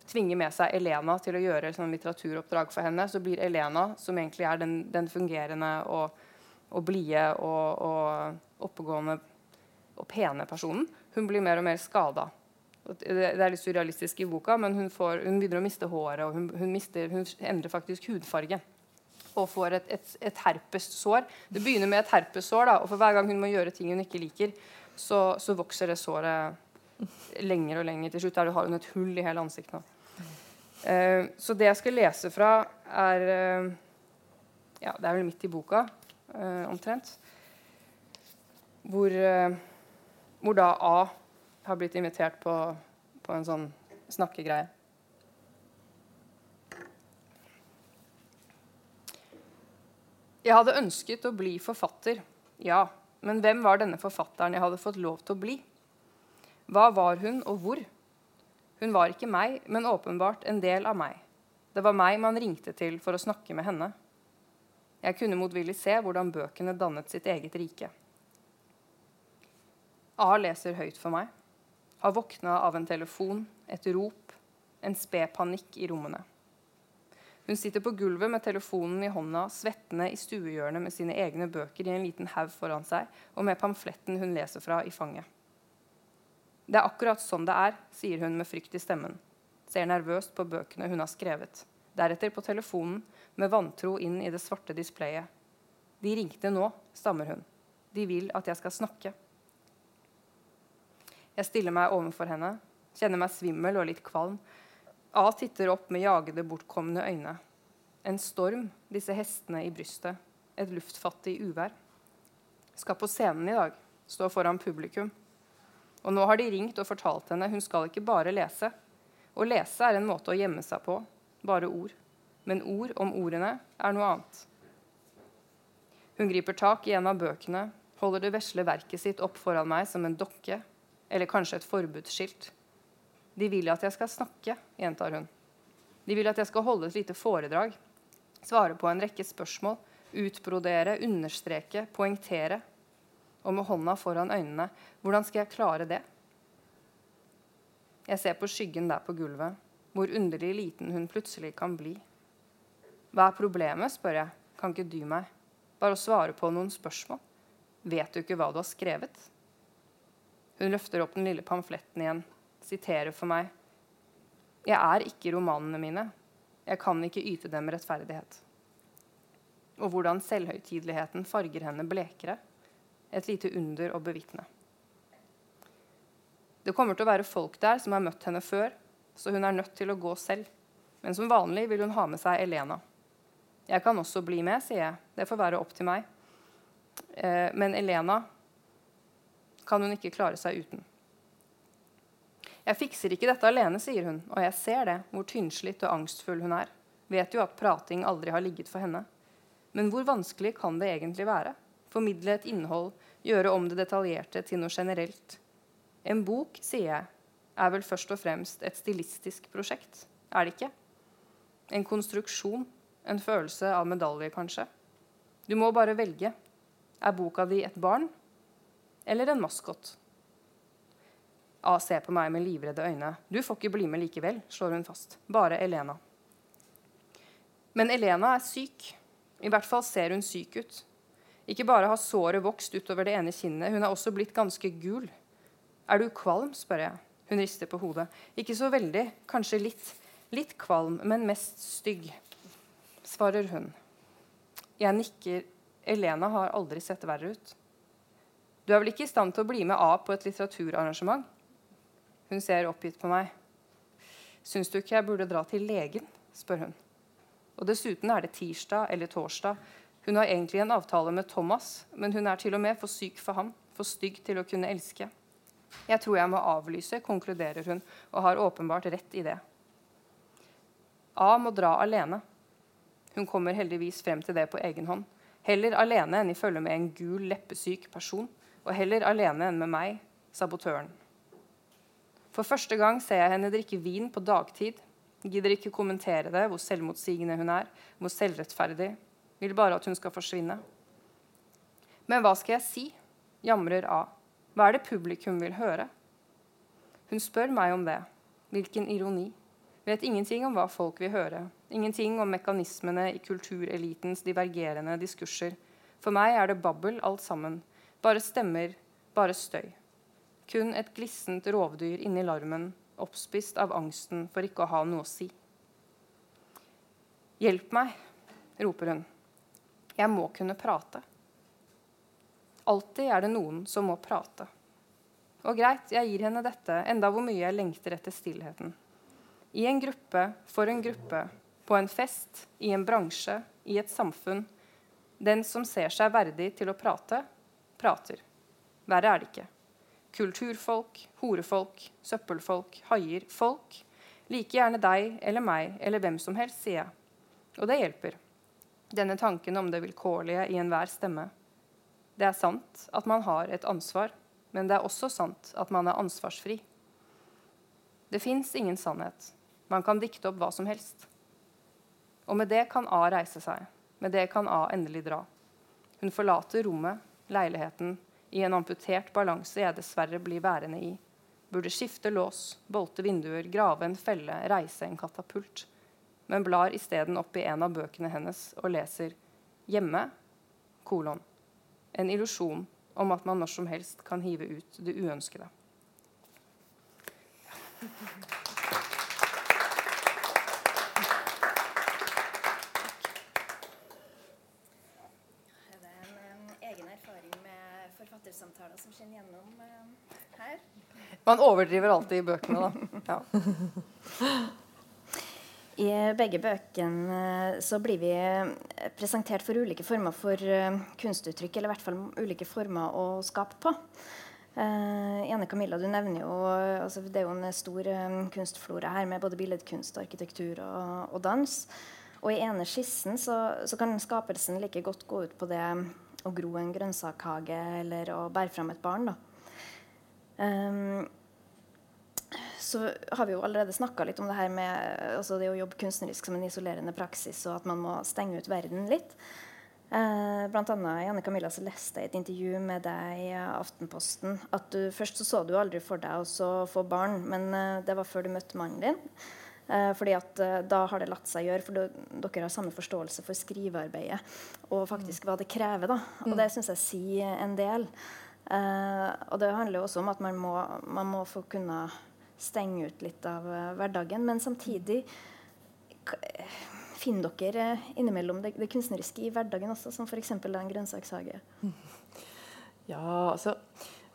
tvinger med seg Elena til å gjøre sånn litteraturoppdrag for henne, så blir Elena, som egentlig er den, den fungerende og, og blide og, og oppegående og pene personen, hun blir mer og mer skada. Det er litt surrealistisk i boka, men hun, får, hun begynner å miste håret, og hun, hun, mister, hun endrer faktisk hudfarge. Og får et, et, et herpessår. Det begynner med et herpessår, da, og for hver gang hun må gjøre ting hun ikke liker, så, så vokser det såret lenger og lenger. Til slutt har hun et hull i hele ansiktet. Uh, så det jeg skal lese fra, er uh, Ja, det er vel midt i boka, uh, omtrent. Hvor, hvor da A har blitt invitert på, på en sånn snakkegreie. Jeg hadde ønsket å bli forfatter, ja. Men hvem var denne forfatteren jeg hadde fått lov til å bli? Hva var hun, og hvor? Hun var ikke meg, men åpenbart en del av meg. Det var meg man ringte til for å snakke med henne. Jeg kunne motvillig se hvordan bøkene dannet sitt eget rike. A leser høyt for meg. Har våkna av en telefon, et rop, en sped panikk i rommene. Hun sitter på gulvet med telefonen i hånda, svettende i stuehjørnet med sine egne bøker i en liten haug foran seg og med pamfletten hun leser fra, i fanget. Det er akkurat sånn det er, sier hun med frykt i stemmen. Ser nervøst på bøkene hun har skrevet. Deretter på telefonen, med vantro inn i det svarte displayet. De ringte nå, stammer hun. De vil at jeg skal snakke. Jeg stiller meg overfor henne, kjenner meg svimmel og litt kvalm. A titter opp med jagede, bortkomne øyne. En storm, disse hestene i brystet. Et luftfattig uvær. Skal på scenen i dag. Står foran publikum. Og nå har de ringt og fortalt henne hun skal ikke bare lese. Å lese er en måte å gjemme seg på. Bare ord. Men ord om ordene er noe annet. Hun griper tak i en av bøkene, holder det vesle verket sitt opp foran meg som en dokke, eller kanskje et forbudsskilt. De vil at jeg skal snakke, gjentar hun. De vil at jeg skal holde et lite foredrag, svare på en rekke spørsmål, utbrodere, understreke, poengtere og med hånda foran øynene. Hvordan skal jeg klare det? Jeg ser på skyggen der på gulvet, hvor underlig liten hun plutselig kan bli. Hva er problemet, spør jeg. Kan ikke dy meg. Bare å svare på noen spørsmål. Vet du ikke hva du har skrevet? Hun løfter opp den lille pamfletten igjen, siterer for meg. Jeg er ikke romanene mine. Jeg kan ikke yte dem rettferdighet. Og hvordan selvhøytideligheten farger henne blekere et lite under å bevitne. Det kommer til å være folk der som har møtt henne før, så hun er nødt til å gå selv. Men som vanlig vil hun ha med seg Elena. Jeg kan også bli med, sier jeg. Det får være opp til meg. Eh, men Elena kan hun ikke klare seg uten. Jeg fikser ikke dette alene, sier hun, og jeg ser det, hvor tynnslitt og angstfull hun er. Vet jo at prating aldri har ligget for henne. Men hvor vanskelig kan det egentlig være? formidle et innhold, gjøre om det detaljerte til noe generelt. En bok, sier jeg, er vel først og fremst et stilistisk prosjekt, er det ikke? En konstruksjon, en følelse av medalje, kanskje. Du må bare velge. Er boka di et barn eller en maskot? A ser på meg med livredde øyne. Du får ikke bli med likevel, slår hun fast. Bare Elena. Men Elena er syk. I hvert fall ser hun syk ut. Ikke bare har såret vokst utover det ene kinnet, hun er også blitt ganske gul. Er du kvalm? spør jeg. Hun rister på hodet. Ikke så veldig, kanskje litt. Litt kvalm, men mest stygg, svarer hun. Jeg nikker. Elena har aldri sett verre ut. Du er vel ikke i stand til å bli med A på et litteraturarrangement? Hun ser oppgitt på meg. Syns du ikke jeg burde dra til legen? spør hun. Og dessuten er det tirsdag eller torsdag. Hun har egentlig en avtale med Thomas, men hun er til og med for syk for ham, for stygg til å kunne elske. Jeg tror jeg må avlyse, konkluderer hun, og har åpenbart rett i det. A må dra alene. Hun kommer heldigvis frem til det på egen hånd. Heller alene enn i følge med en gul, leppesyk person, og heller alene enn med meg, sabotøren. For første gang ser jeg henne drikke vin på dagtid. Gidder ikke kommentere det, hvor selvmotsigende hun er, hvor selvrettferdig, vil bare at hun skal forsvinne. Men hva skal jeg si? jamrer A. Hva er det publikum vil høre? Hun spør meg om det. Hvilken ironi. Vet ingenting om hva folk vil høre. Ingenting om mekanismene i kulturelitens divergerende diskurser. For meg er det babbel alt sammen. Bare stemmer, bare støy. Kun et glissent rovdyr inni larmen, oppspist av angsten for ikke å ha noe å si. Hjelp meg, roper hun. Jeg må kunne prate. Alltid er det noen som må prate. Og greit, jeg gir henne dette, enda hvor mye jeg lengter etter stillheten. I en gruppe, for en gruppe, på en fest, i en bransje, i et samfunn. Den som ser seg verdig til å prate, prater. Verre er det ikke. Kulturfolk, horefolk, søppelfolk, haier. Folk. Like gjerne deg eller meg eller hvem som helst, sier jeg. Og det hjelper. Denne tanken om det vilkårlige i enhver stemme. Det er sant at man har et ansvar, men det er også sant at man er ansvarsfri. Det fins ingen sannhet. Man kan dikte opp hva som helst. Og med det kan A reise seg. Med det kan A endelig dra. Hun forlater rommet, leiligheten, i en amputert balanse jeg dessverre blir værende i. Burde skifte lås, bolte vinduer, grave en felle, reise en katapult. Men blar isteden opp i en av bøkene hennes og leser 'Hjemme', kolon. En illusjon om at man når som helst kan hive ut det uønskede. Er det en, em, egen erfaring med forfattersamtaler som skinner gjennom eh, her? Man overdriver alltid i bøkene, da. Ja. I begge bøkene eh, så blir vi eh, presentert for ulike former for eh, kunstuttrykk, eller i hvert fall ulike former å skape på. Uh, Janne Camilla, du nevner jo altså Det er jo en stor um, kunstflora her med både billedkunst, arkitektur og, og dans. Og i ene skissen så, så kan skapelsen like godt gå ut på det å gro en grønnsakshage eller å bære fram et barn. da. Ehm, så har vi jo allerede snakka litt om det her med altså det å jobbe kunstnerisk som en isolerende praksis, og at man må stenge ut verden litt. Eh, annet Janne Camilla, så leste jeg et intervju med deg i Aftenposten. At du først så, så du aldri for deg å så få barn, men eh, det var før du møtte mannen din. Eh, fordi at eh, da har det latt seg gjøre, for du- dere har samme forståelse for skrivearbeidet og faktisk hva det krever. da. Og det syns jeg sier en del. Eh, og det handler jo også om at man må, man må få kunne stenge ut litt av eh, hverdagen. Men samtidig eh, finner dere eh, innimellom det, det kunstneriske i hverdagen også, som f.eks. en grønnsakshage. <laughs> Ja, altså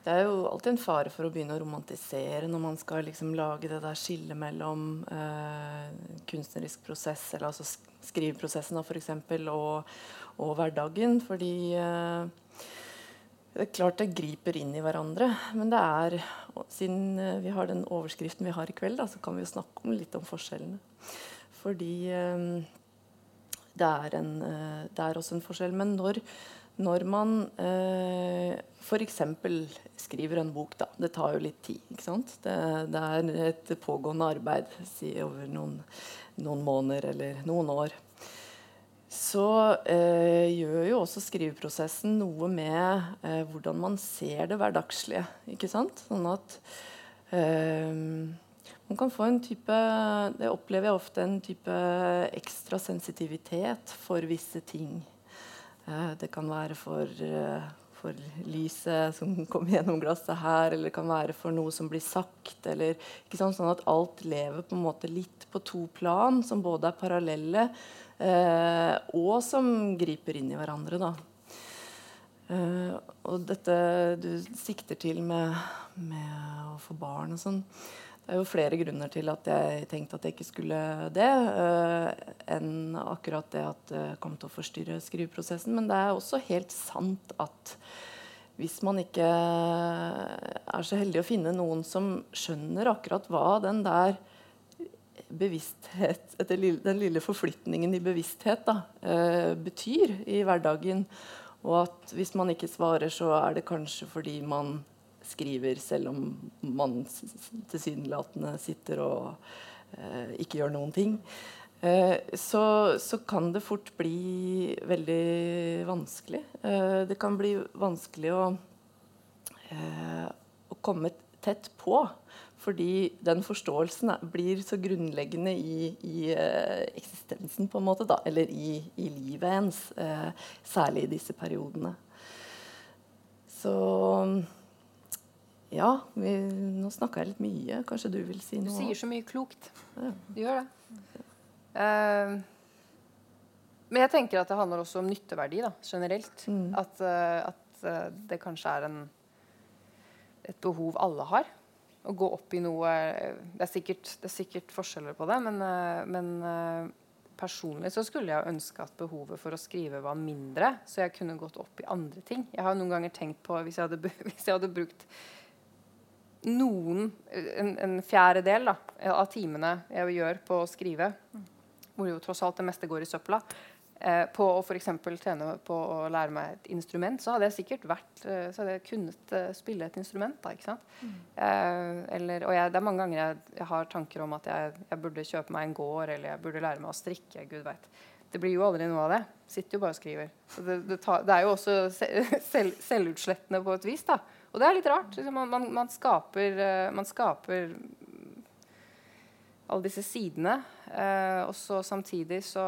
Det er jo alltid en fare for å begynne å romantisere når man skal liksom lage det der skillet mellom eh, kunstnerisk prosess, eller altså sk- skriveprosessen da, eksempel, og, og hverdagen. Fordi eh, det er klart det griper inn i hverandre. Men det er Siden eh, vi har den overskriften vi har i kveld, da, så kan vi jo snakke om litt om forskjellene. Fordi eh, det er, en, eh, det er også en forskjell. Men når, når man eh, f.eks. skriver en bok, da Det tar jo litt tid. ikke sant? Det, det er et pågående arbeid si over noen, noen måneder eller noen år. Så eh, gjør jo også skriveprosessen noe med eh, hvordan man ser det hverdagslige. ikke sant? Sånn at eh, man kan få en type Det opplever jeg ofte en type ekstra sensitivitet for visse ting. Eh, det kan være for, eh, for lyset som kommer gjennom glasset her, eller det kan være for noe som blir sagt. Eller, ikke sant? Sånn at alt lever på en måte litt på to plan, som både er parallelle, og som griper inn i hverandre. da. Eh, og dette du sikter til med, med å få barn og sånn Det er jo flere grunner til at jeg tenkte at jeg ikke skulle det, eh, enn akkurat det at det kom til å forstyrre skriveprosessen. Men det er også helt sant at hvis man ikke er så heldig å finne noen som skjønner akkurat hva den der bevissthet, etter den lille forflytningen i bevissthet da, eh, betyr i hverdagen. Og at hvis man ikke svarer, så er det kanskje fordi man skriver selv om man tilsynelatende sitter og eh, ikke gjør noen ting. Eh, så, så kan det fort bli veldig vanskelig. Eh, det kan bli vanskelig å, å komme tett på. Fordi den forståelsen blir så grunnleggende i, i uh, eksistensen, på en måte, da, eller i, i livet ens. Uh, særlig i disse periodene. Så ja, vi, nå snakka jeg litt mye. Kanskje du vil si noe? Du sier så mye klokt. Ja. Du gjør det. Uh, men jeg tenker at det handler også om nytteverdi da, generelt. Mm. At, at, det kanskje er en, et behov alle har å gå opp i noe Det er sikkert, det er sikkert forskjeller på det, men, eh, men, eh, personlig så skulle jeg ønske at behovet for å skrive var mindre, så jeg kunne gått opp i andre ting. Jeg har noen ganger tenkt på hvis jeg hadde, <laughs> hvis jeg hadde brukt noen, en, en fjerdedel av timene jeg gjør på å skrive, hvor jo tross alt det meste går i søpla, eh, på å f.eks. trene på å lære meg et instrument, så hadde jeg sikkert vært, eh, så hadde jeg kunnet eh, spille et instrument. da, ikke sant? Mm. Eh, eller, og jeg, det er mange ganger jeg, jeg har tanker om at jeg, jeg, burde kjøpe meg en gård, eller jeg burde lære meg å strikke. gud vet. Det blir jo aldri noe av det. Sitter jo bare og skriver. Det, det, tar, det, er jo også <laughs> selv, selvutslettende på et vis. da. Og det er litt rart. Liksom, man, man, man, skaper, eh, man skaper alle disse sidene, eh, og så samtidig så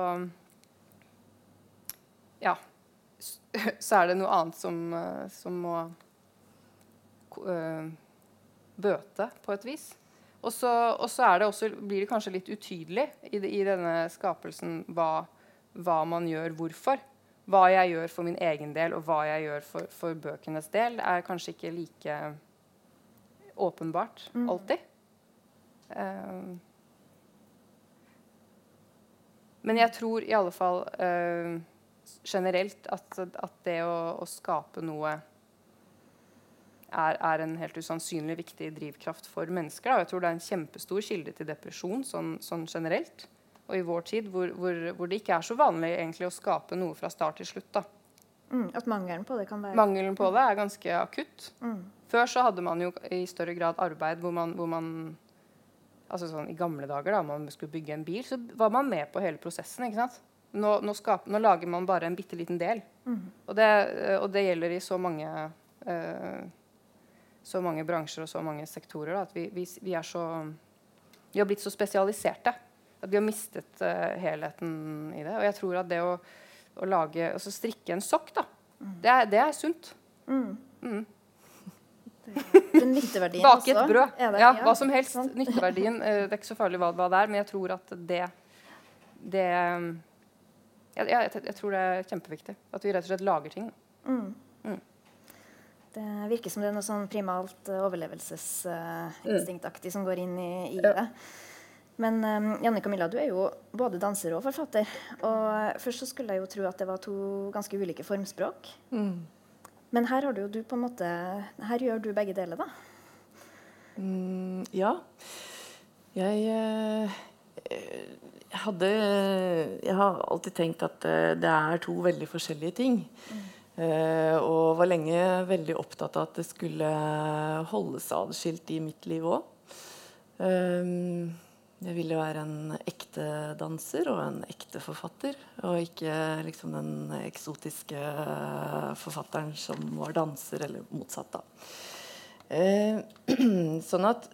ja, <laughs> så er det noe annet som, eh, som må uh, bøte på et vis. Og så, det også, blir det kanskje litt utydelig i, i denne skapelsen hva, hva, man gjør, hvorfor. Hva jeg gjør for min egen del, og hva jeg gjør for, for bøkenes del, er kanskje ikke like åpenbart mm. alltid. Uh, men jeg tror i alle fall uh, generelt at, at det å, å, skape noe er, er, en helt usannsynlig viktig drivkraft for mennesker. Da. Jeg tror det er en kjempestor kilde til depresjon sånn, sånn generelt. Og i vår tid hvor, hvor, hvor, det ikke er så vanlig egentlig å skape noe fra start til slutt. da. Mm, at mangelen på det kan være Mangelen på det er ganske akutt. Mm. Før så hadde man jo i større grad arbeid hvor man, hvor man altså sånn I gamle dager da man skulle bygge en bil, så var man med på hele prosessen. ikke sant? Nå, nå, skaper, nå, lager man bare en bitte liten del. Mm. Og, det, og, det, gjelder i så mange, uh, så mange bransjer og så mange sektorer da, at vi, vi, vi, er så Vi har blitt så spesialiserte at vi har mistet uh, helheten i det. Og jeg tror at det å, å lage Altså strikke en sokk, da, mm. det, er, det, er, sunt. Mm. mm. Nytteverdien Bake et brød. Det, ja, hva som helst. Nytteverdien. Uh, det er ikke så farlig hva, hva det er, men jeg tror at det, det jeg, jeg, jeg, tror det er kjempeviktig. At vi rett og slett lager ting. Mm. Mm. Det virker som det er noe sånn primalt uh, overlevelsesinstinktaktig uh, som går inn i, i ja. det. Men um, Janne Camilla, du er jo både danser og forfatter. Og først så skulle jeg jo tro at det var to ganske ulike formspråk. Mm. Men her har du jo du på en måte Her gjør du begge deler, da? Mm, ja. Jeg uh, jeg, hadde, jeg har alltid tenkt at eh, det er to veldig forskjellige ting. Mm. Eh, og var lenge veldig opptatt av at det skulle holdes adskilt i mitt liv òg. Eh, jeg ville være en ekte danser og en ekte forfatter. Og ikke liksom den eksotiske forfatteren som var danser, eller motsatt. da. Eh, <clears throat> sånn at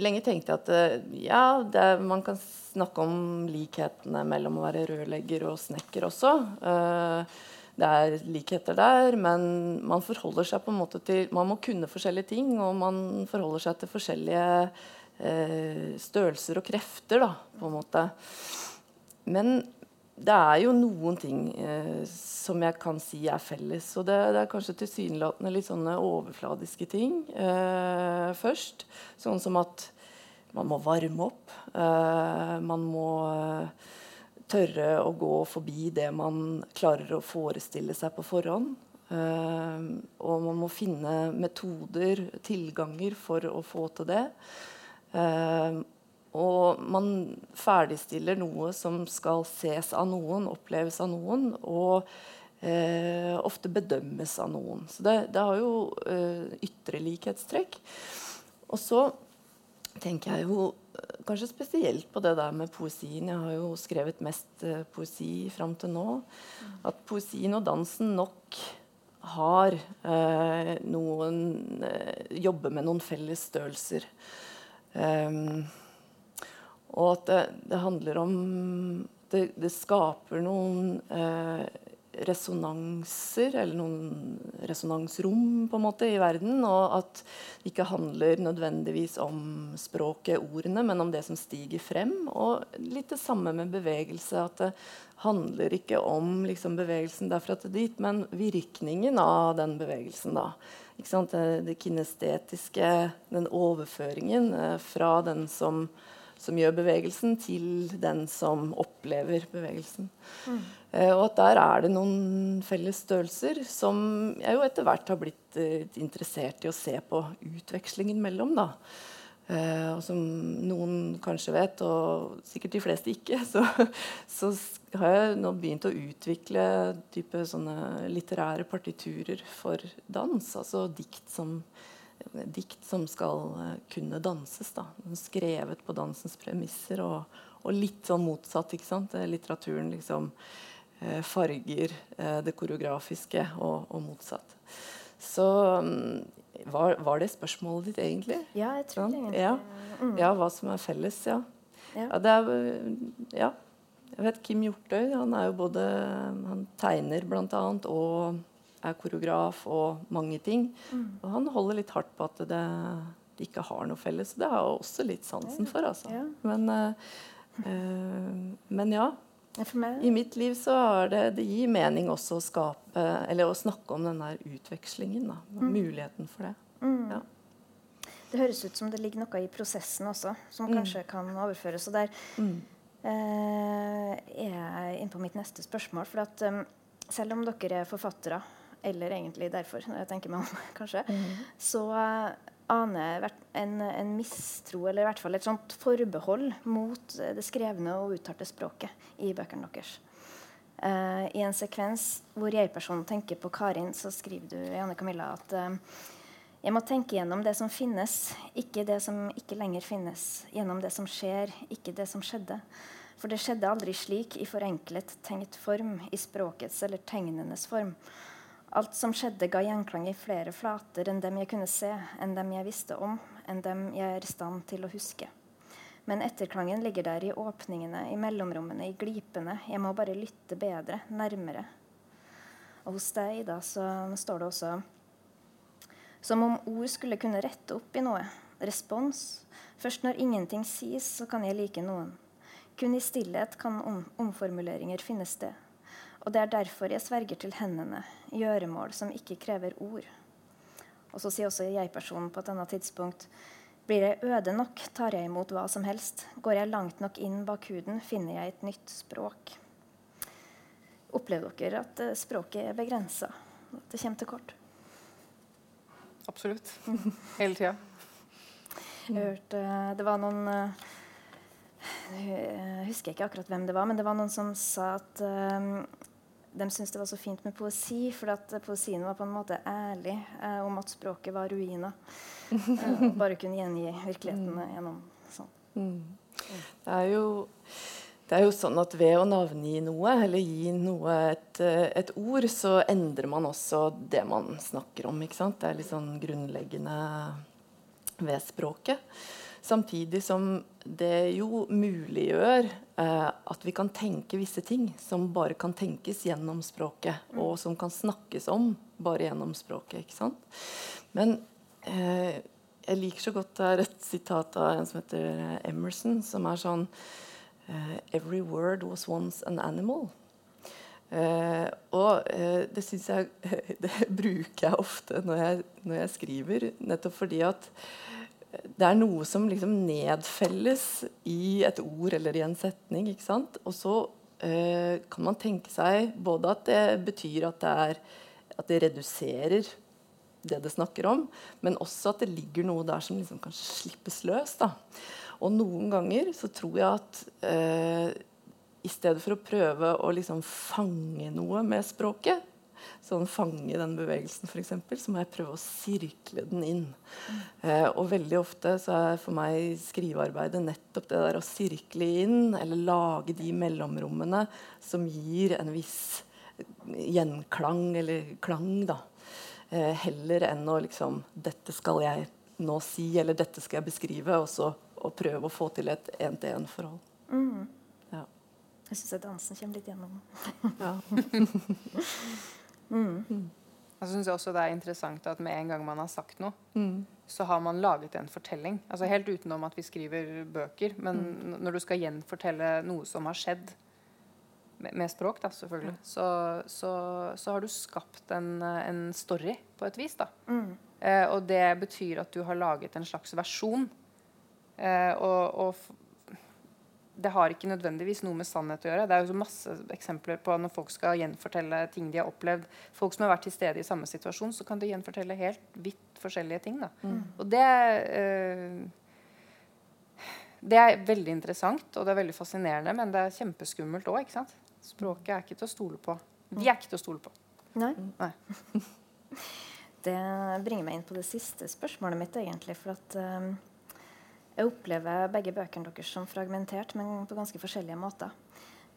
lenge tenkte jeg at eh, ja, det, man kan snakke om likhetene mellom å være rørlegger og snekker også. Uh, det er likheter der, men man forholder seg på en måte til Man må kunne forskjellige ting, og man forholder seg til forskjellige uh, størrelser og krefter, da, på en måte. Men det er jo noen ting eh, som jeg kan si er felles. Og det, det er kanskje tilsynelatende litt sånne overfladiske ting eh, først. Sånn som at man må varme opp. Eh, man må eh, tørre å gå forbi det man klarer å forestille seg på forhånd. Eh, og man må finne metoder, tilganger, for å få til det. Uh, og man ferdigstiller noe som skal ses av noen, oppleves av noen, og eh, ofte bedømmes av noen. Så det, det har jo eh, ytre likhetstrekk. Og så tenker jeg jo eh, kanskje spesielt på det der med poesien. Jeg har jo skrevet mest eh, poesi fram til nå. At poesien og dansen nok har eh, noen eh, Jobber med noen felles størrelser. Um, og at det, det, handler om Det, det skaper noen eh, resonanser, eller noen resonansrom på en måte i verden. Og at det ikke handler nødvendigvis om språket, ordene, men om det som stiger frem. Og litt det samme med bevegelse. At det handler ikke om liksom, bevegelsen derfra til dit, men virkningen av den bevegelsen. da. Det, det kinestetiske, den overføringen eh, fra den som som gjør bevegelsen, til den som opplever bevegelsen. Mm. Eh, og at der er det noen felles størrelser som jeg jo etter hvert har blitt eh, interessert i å se på utvekslingen mellom. da. Eh, og som noen kanskje vet, og sikkert de fleste ikke, <laughs> så, så har jeg nå begynt å utvikle type sånne litterære partiturer for dans. Altså dikt som dikt som skal uh, kunne danses. Da. Skrevet på dansens premisser, og, og, litt sånn motsatt. ikke sant? Eh, litteraturen liksom uh, farger det koreografiske, og, og motsatt. Så um, var, var, det spørsmålet ditt, egentlig? Ja, jeg tror det. Egentlig. Ja. Mm. ja, hva som er felles, ja. Ja. ja, det er, ja. Jeg vet Kim Hjortøy han er jo både Han tegner bl.a. og er koreograf og mange ting. Mm. Og han holder litt hardt på at det, de ikke har noe felles. Det har jeg også litt sansen for. Altså. Ja. Men, uh, men, ja. I mitt liv så er det, det gir mening også å skape Eller å snakke om den der utvekslingen. Da. Mm. Muligheten for det. Mm. Ja. Det høres ut som det ligger noe i prosessen også, som mm. kanskje kan overføres. Og der mm. eh, er jeg inne på mitt neste spørsmål. For at um, selv om dere er forfattere, eller egentlig derfor, når jeg tenker meg om, <laughs> kanskje, mm. så uh, aner jeg en, en, mistro, eller i hvert fall et sånt forbehold mot det skrevne og uttalte språket i bøkene deres. Uh, I en sekvens hvor jeg-personen tenker på Karin, så skriver du Janne Camilla, at uh, jeg må tenke gjennom det som finnes, ikke det som ikke lenger finnes. Gjennom det som skjer, ikke det som skjedde. For det skjedde aldri slik i forenklet, tenkt form, i språkets eller tegnenes form. Alt som skjedde, ga gjenklang i flere flater enn dem jeg kunne se, enn dem jeg visste om, enn dem jeg er i stand til å huske. Men etterklangen ligger der i åpningene, i mellomrommene, i glipene. Jeg må bare lytte bedre, nærmere. Og hos deg, da, så står det også som om ord skulle kunne rette opp i noe. Respons. Først når ingenting sies, så kan jeg like noen. Kun i stillhet kan om omformuleringer finne sted. Og det er derfor jeg sverger til hendene, gjøremål som ikke krever ord. Og så sier også jeg-personen på et annet tidspunkt blir jeg øde nok, tar jeg imot hva som helst. Går jeg langt nok inn bak huden, finner jeg et nytt språk. Opplever dere at eh, språket er begrensa? At det kommer til kort? Absolutt. <laughs> Hele tida. Jeg hørte Det var noen eh, Jeg husker ikke akkurat hvem det var, men det var noen som sa at de syntes det var så fint med poesi, for at poesien var på en måte ærlig eh, om at språket var ruiner. Eh, bare kunne gjengi virkeligheten mm. gjennom sånn. Mm. Det, er jo, det er jo sånn at ved å navngi noe, eller gi noe et, et, ord, så endrer man også det man snakker om. ikke sant? Det er litt sånn grunnleggende ved språket. Samtidig som det jo muliggjør eh, at vi kan tenke visse ting som bare kan tenkes gjennom språket, mm. og som kan snakkes om bare gjennom språket. ikke sant? Men eh, jeg liker så godt det er et sitat av en som heter Emerson, som er sånn eh, Every word was once an animal. Eh, og eh, det syns jeg <laughs> Det bruker jeg ofte når jeg, når jeg skriver, nettopp fordi at det er noe som liksom nedfelles i et ord eller i en setning. ikke sant? Og så eh, kan man tenke seg både at det betyr at det, er, at det reduserer det det snakker om, men også at det ligger noe der som liksom kan slippes løs. da. Og noen ganger så tror jeg at eh, i stedet for å prøve å liksom fange noe med språket, sånn fange den bevegelsen, f.eks., så må jeg prøve å sirkle den inn. Eh, og veldig ofte så er for meg skrivearbeidet nettopp det der å sirkle inn, eller lage de mellomrommene som gir en viss gjenklang, eller klang, da. Eh, heller enn å liksom Dette skal jeg nå si, eller dette skal jeg beskrive, og så og prøve å få til et én-til-én-forhold. Mm. Ja. Jeg syns dansen kommer litt gjennom. Ja. <laughs> Mm. Jeg syns også det er interessant at med en gang man har sagt noe, Mm. så har man laget en fortelling. Altså Helt utenom at vi skriver bøker. Men mm. når du skal gjenfortelle noe som har skjedd, med, med språk, da, selvfølgelig, så, så, så har du skapt en, en story på et vis. da. Mm. Eh, og det betyr at du har laget en slags versjon. Eh, og, og det har ikke nødvendigvis noe med sannhet å gjøre. Det er jo masse eksempler på når folk skal gjenfortelle ting de har opplevd. Folk som har vært til stede i samme situasjon, så kan de gjenfortelle helt vidt forskjellige ting. Da. Og det øh, Det er veldig interessant og det er veldig fascinerende, men det er kjempeskummelt òg. Språket er ikke til å stole på. Vi er ikke til å stole på. Nei. Nei. <laughs> Det bringer meg inn på det siste spørsmålet mitt, egentlig. For at eh, jeg opplever begge bøkene deres som fragmentert, men på ganske forskjellige måter.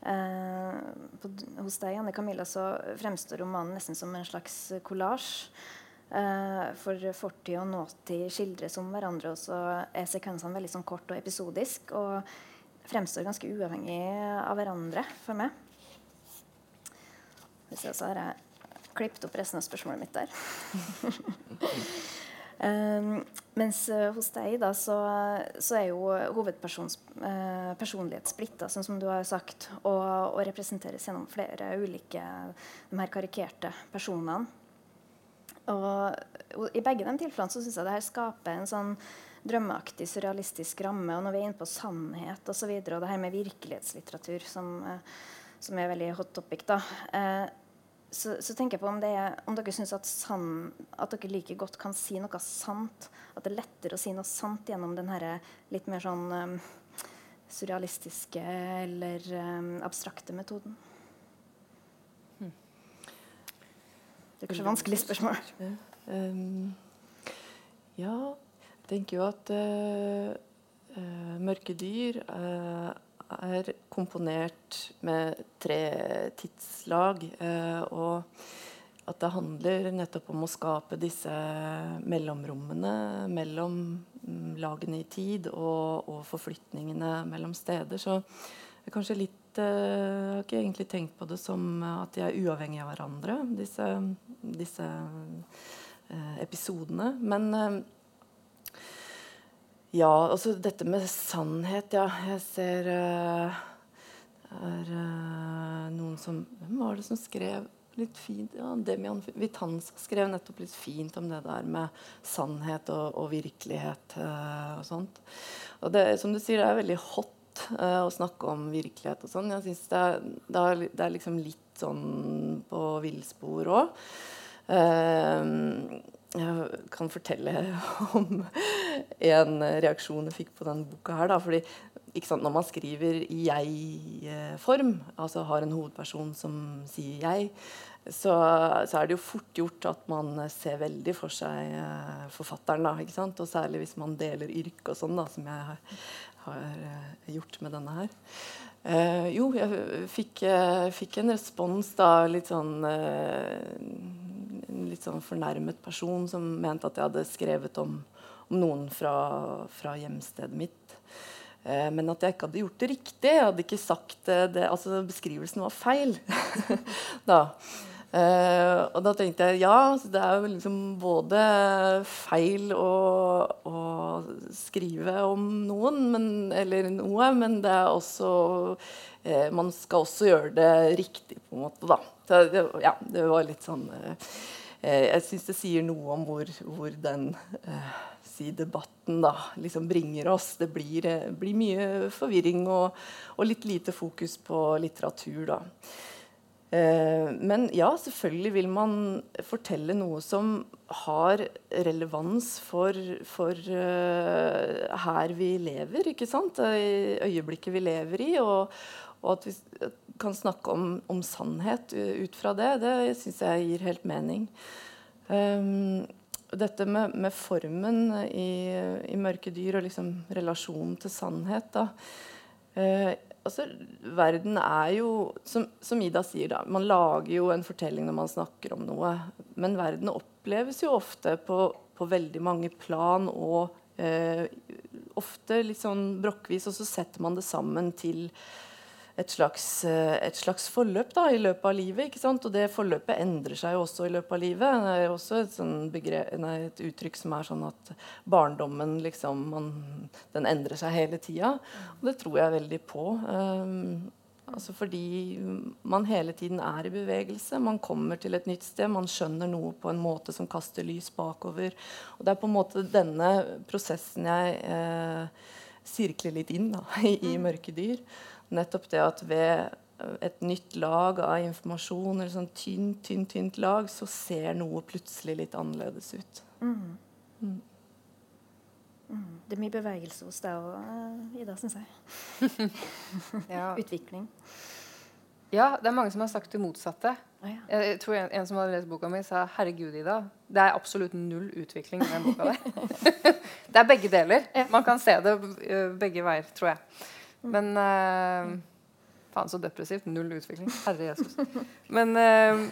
Eh, på, hos deg, Anne Camilla, så fremstår romanen nesten som en slags kollasj. Eh, for fortid og nåtid skildres om hverandre, og så er sekvensene veldig sånn kort og episodisk. Og fremstår ganske uavhengig av hverandre for meg. Hvis jeg, så har jeg klippet opp resten av spørsmålet mitt der. <laughs> Um, mens uh, hos deg da, så, så er jo hovedpersons eh, personlighet splitta, sånn som du har sagt, og, og representeres gjennom flere ulike de her karikerte personene. Og, og I begge de tilfellene så syns jeg det her skaper en sånn drømmeaktig, surrealistisk ramme. Og når vi er inne på sannhet og, så videre, og det her med virkelighetslitteratur, som, uh, som er veldig hot topic, da, så, så, tenker jeg på om, det er, om dere syns at, at dere like godt kan si noe sant. At det er lettere å si noe sant gjennom den her litt mer sånn um, surrealistiske eller um, abstrakte metoden. Hmm. Det er kanskje et vanskelig spørsmål. Ja, um, ja jeg tenker jo at uh, uh, mørke dyr uh, er komponert med tre tidslag. Eh, og at det handler nettopp om å skape disse mellomrommene mellom mm, lagene i tid og, og, forflytningene mellom steder. Så er kanskje litt eh, Jeg har ikke egentlig tenkt på det som at de er uavhengige av hverandre, disse, disse eh, episodene. Men ja, altså dette med sannhet, ja. Jeg ser uh, er uh, noen som Hvem var det som skrev litt fint? Ja, Demian Vitanza skrev nettopp litt fint om det der med sannhet og, og virkelighet uh, og sånt. Og det, som du sier, det er veldig hot å snakke om virkelighet og sånn. Jeg syns det, det, det, er liksom litt sånn på villspor òg. Jeg kan fortelle <laughs> om en reaksjon jeg fikk på denne boka. her. Da, fordi sant, Når man skriver i jeg-form, altså har en hovedperson som sier 'jeg', så, så, er det jo fort gjort at man ser veldig for seg uh, forfatteren. Da, ikke sant? Og særlig hvis man deler yrke og sånn, som jeg har, har uh, gjort med denne her. Uh, jo, jeg fikk, fikk, en respons da, litt sånn En litt sånn fornærmet person som mente at jeg hadde skrevet om, om noen fra, fra hjemstedet mitt. Men at jeg ikke hadde gjort det riktig. Jeg hadde ikke sagt det altså Beskrivelsen var feil. <laughs> da. Eh, og da tenkte jeg ja, det er jo liksom både feil å, å skrive om noen, men, eller noe, men det er også eh, Man skal også gjøre det riktig, på en måte. da. Så det, ja, det var litt sånn eh, Jeg syns det sier noe om hvor, hvor den si debatten da, liksom bringer oss. Det blir, blir mye forvirring og, og, litt lite fokus på litteratur. da. Eh, men ja, selvfølgelig vil man fortelle noe som har relevans for, for uh, her vi lever, ikke sant? I øyeblikket vi lever i. Og, og at vi kan snakke om, om sannhet ut fra det, det syns jeg gir helt mening. Um, dette med, med formen i, i, 'Mørke dyr' og liksom relasjonen til sannhet da, eh, altså, verden er jo som, som, Ida sier, da, man lager jo en fortelling når man snakker om noe. Men verden oppleves jo ofte på, på veldig mange plan og eh, ofte litt sånn brokkvis, og så setter man det sammen til et slags, eh, et slags, forløp da, i løpet av livet. ikke sant? Og det forløpet endrer seg jo også i løpet av livet. Det er også et, sånn nei, et uttrykk som er sånn at barndommen liksom, man, den endrer seg hele tida. Og det tror jeg veldig på. Um, altså fordi man hele tiden er i bevegelse. Man kommer til et nytt sted. Man skjønner noe på en måte som kaster lys bakover. Og det er på en måte denne prosessen jeg eh, sirkler litt inn da, <laughs> i, i mm. Mørke dyr nettopp det at ved et nytt lag av informasjon, eller sånn tynt, tynt, tynt lag, så ser noe plutselig litt annerledes ut. Mm. Mm. Mm. Det er mye bevegelse hos deg òg, eh, Ida, syns jeg. <laughs> ja. <laughs> Utvikling. Ja, det er mange som har sagt det motsatte. Ah, ja. Jeg tror en, en, som hadde lest boka mi, sa 'herregud, Ida'. Det er absolutt null utvikling i den boka der. <laughs> det er begge deler. Ja. Man kan se det eh, begge veier, tror jeg. Men uh, Faen, så depressivt. Null utvikling. Herre Jesus. Men, uh,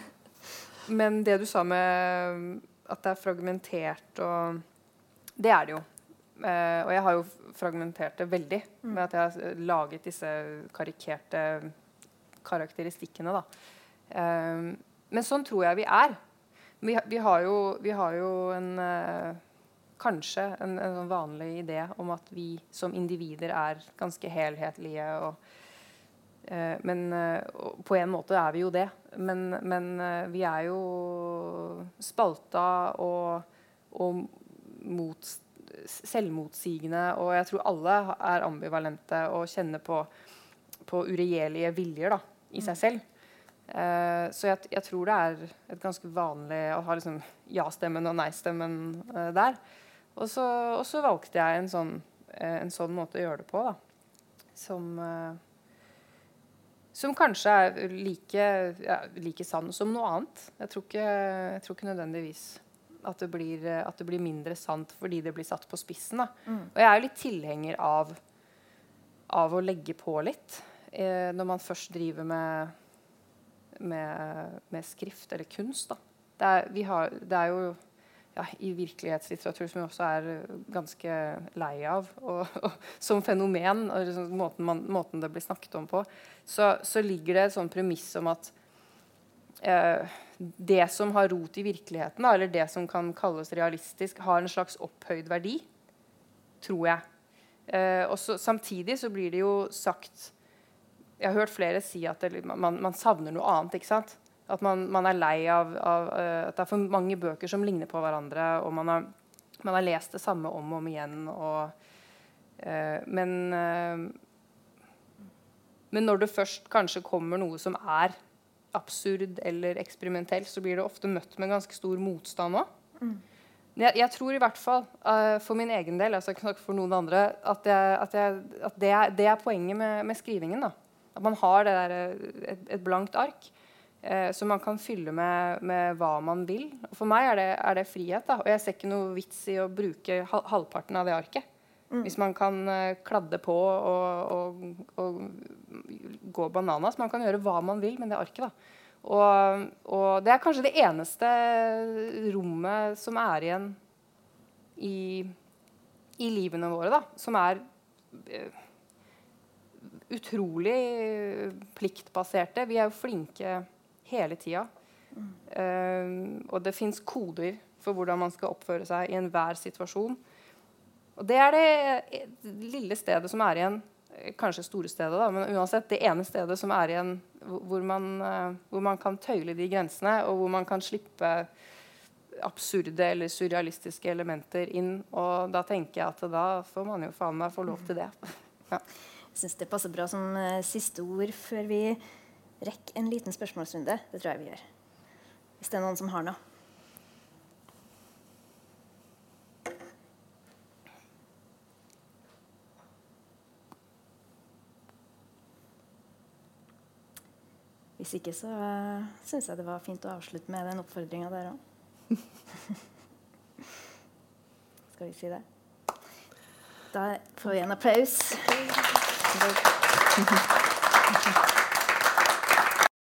men det du sa med at det er fragmentert og Det er det jo. Uh, og jeg har jo fragmentert det veldig mm. med at jeg har laget disse karikerte karakteristikkene. da. Uh, men sånn tror jeg vi er. Vi, vi, har, jo, vi har jo en kanskje en, en sånn vanlig idé om at vi som individer er ganske helhetlige. Og, eh, men eh, på en måte er vi jo det. Men, men eh, vi er jo spalta og, og mot, selvmotsigende. Og jeg tror alle er ambivalente og kjenner på, på uregjerlige viljer da, i seg selv. Uh, så jeg, jeg, tror det er et ganske vanlig å ha liksom ja-stemmen og nei-stemmen uh, der. Og så, og så, valgte jeg en sånn, eh, en sånn, måte å gjøre det på, da. Som, eh, som kanskje er like, ja, like, sann som noe annet. Jeg tror ikke, jeg tror ikke nødvendigvis at det, blir, at det, blir, mindre sant fordi det blir satt på spissen. Mm. Og jeg er jo litt tilhenger av, av å legge på litt. Eh, når man først driver med, med, med skrift eller kunst. Da. Det er, har, det er jo ja, i virkelighetslitteratur som vi også er eh, ganske lei av. Og, <laughs> og som fenomen, og liksom måten, man, måten, det blir snakket om på, så, så ligger det et sånn premiss om at eh, det som har rot i virkeligheten, da, eller det som kan kalles realistisk, har en slags opphøyd verdi. Tror jeg. Eh, og samtidig så blir det jo sagt Jeg har hørt flere si at det, man, man savner noe annet. ikke sant? At man, man er lei av, av uh, at det er for mange bøker som ligner på hverandre, og man har, man har lest det samme om og om igjen. Og, uh, men, uh, men når det først kanskje kommer noe som er absurd eller eksperimentelt, så blir det ofte møtt med ganske stor motstand òg. Mm. Jeg, jeg, tror i hvert fall, for min egen del, altså ikke for noen andre, at, jeg, at, at det, er, det, er, poenget med, med skrivingen. Da. At man har der, et, et blankt ark eh, som man kan fylle med, med, hva man vil. Og for meg er det, er det frihet. Da. Og jeg ser ikke noe vits i å bruke halvparten av det arket. Mm. Hvis man kan uh, kladde på og, og, og, gå bananas. Man kan gjøre hva man vil med det arket. da. Og, og, det er kanskje det eneste rommet som er igjen i, i livene våre, da, som er uh, utrolig pliktbaserte. Vi er jo flinke hele tida. Mm. Uh, og det fins koder for hvordan man skal oppføre seg i enhver situasjon. Og det er det lille stedet som er igjen Kanskje store stedet, da, men uansett det ene stedet som er igjen hvor man, uh, hvor man kan tøyle de grensene, og hvor man kan slippe absurde eller surrealistiske elementer inn. Og da tenker jeg at da får man jo faen meg få lov til det. <laughs> ja. Jeg syns det passer bra som siste ord før vi Rekk en liten spørsmålsrunde. Det tror jeg vi gjør. Hvis det er noen som har noe. Hvis ikke, så uh, syns jeg det var fint å avslutte med den oppfordringa der òg. <laughs> Skal vi si det? Da får vi en applaus. <laughs> <laughs>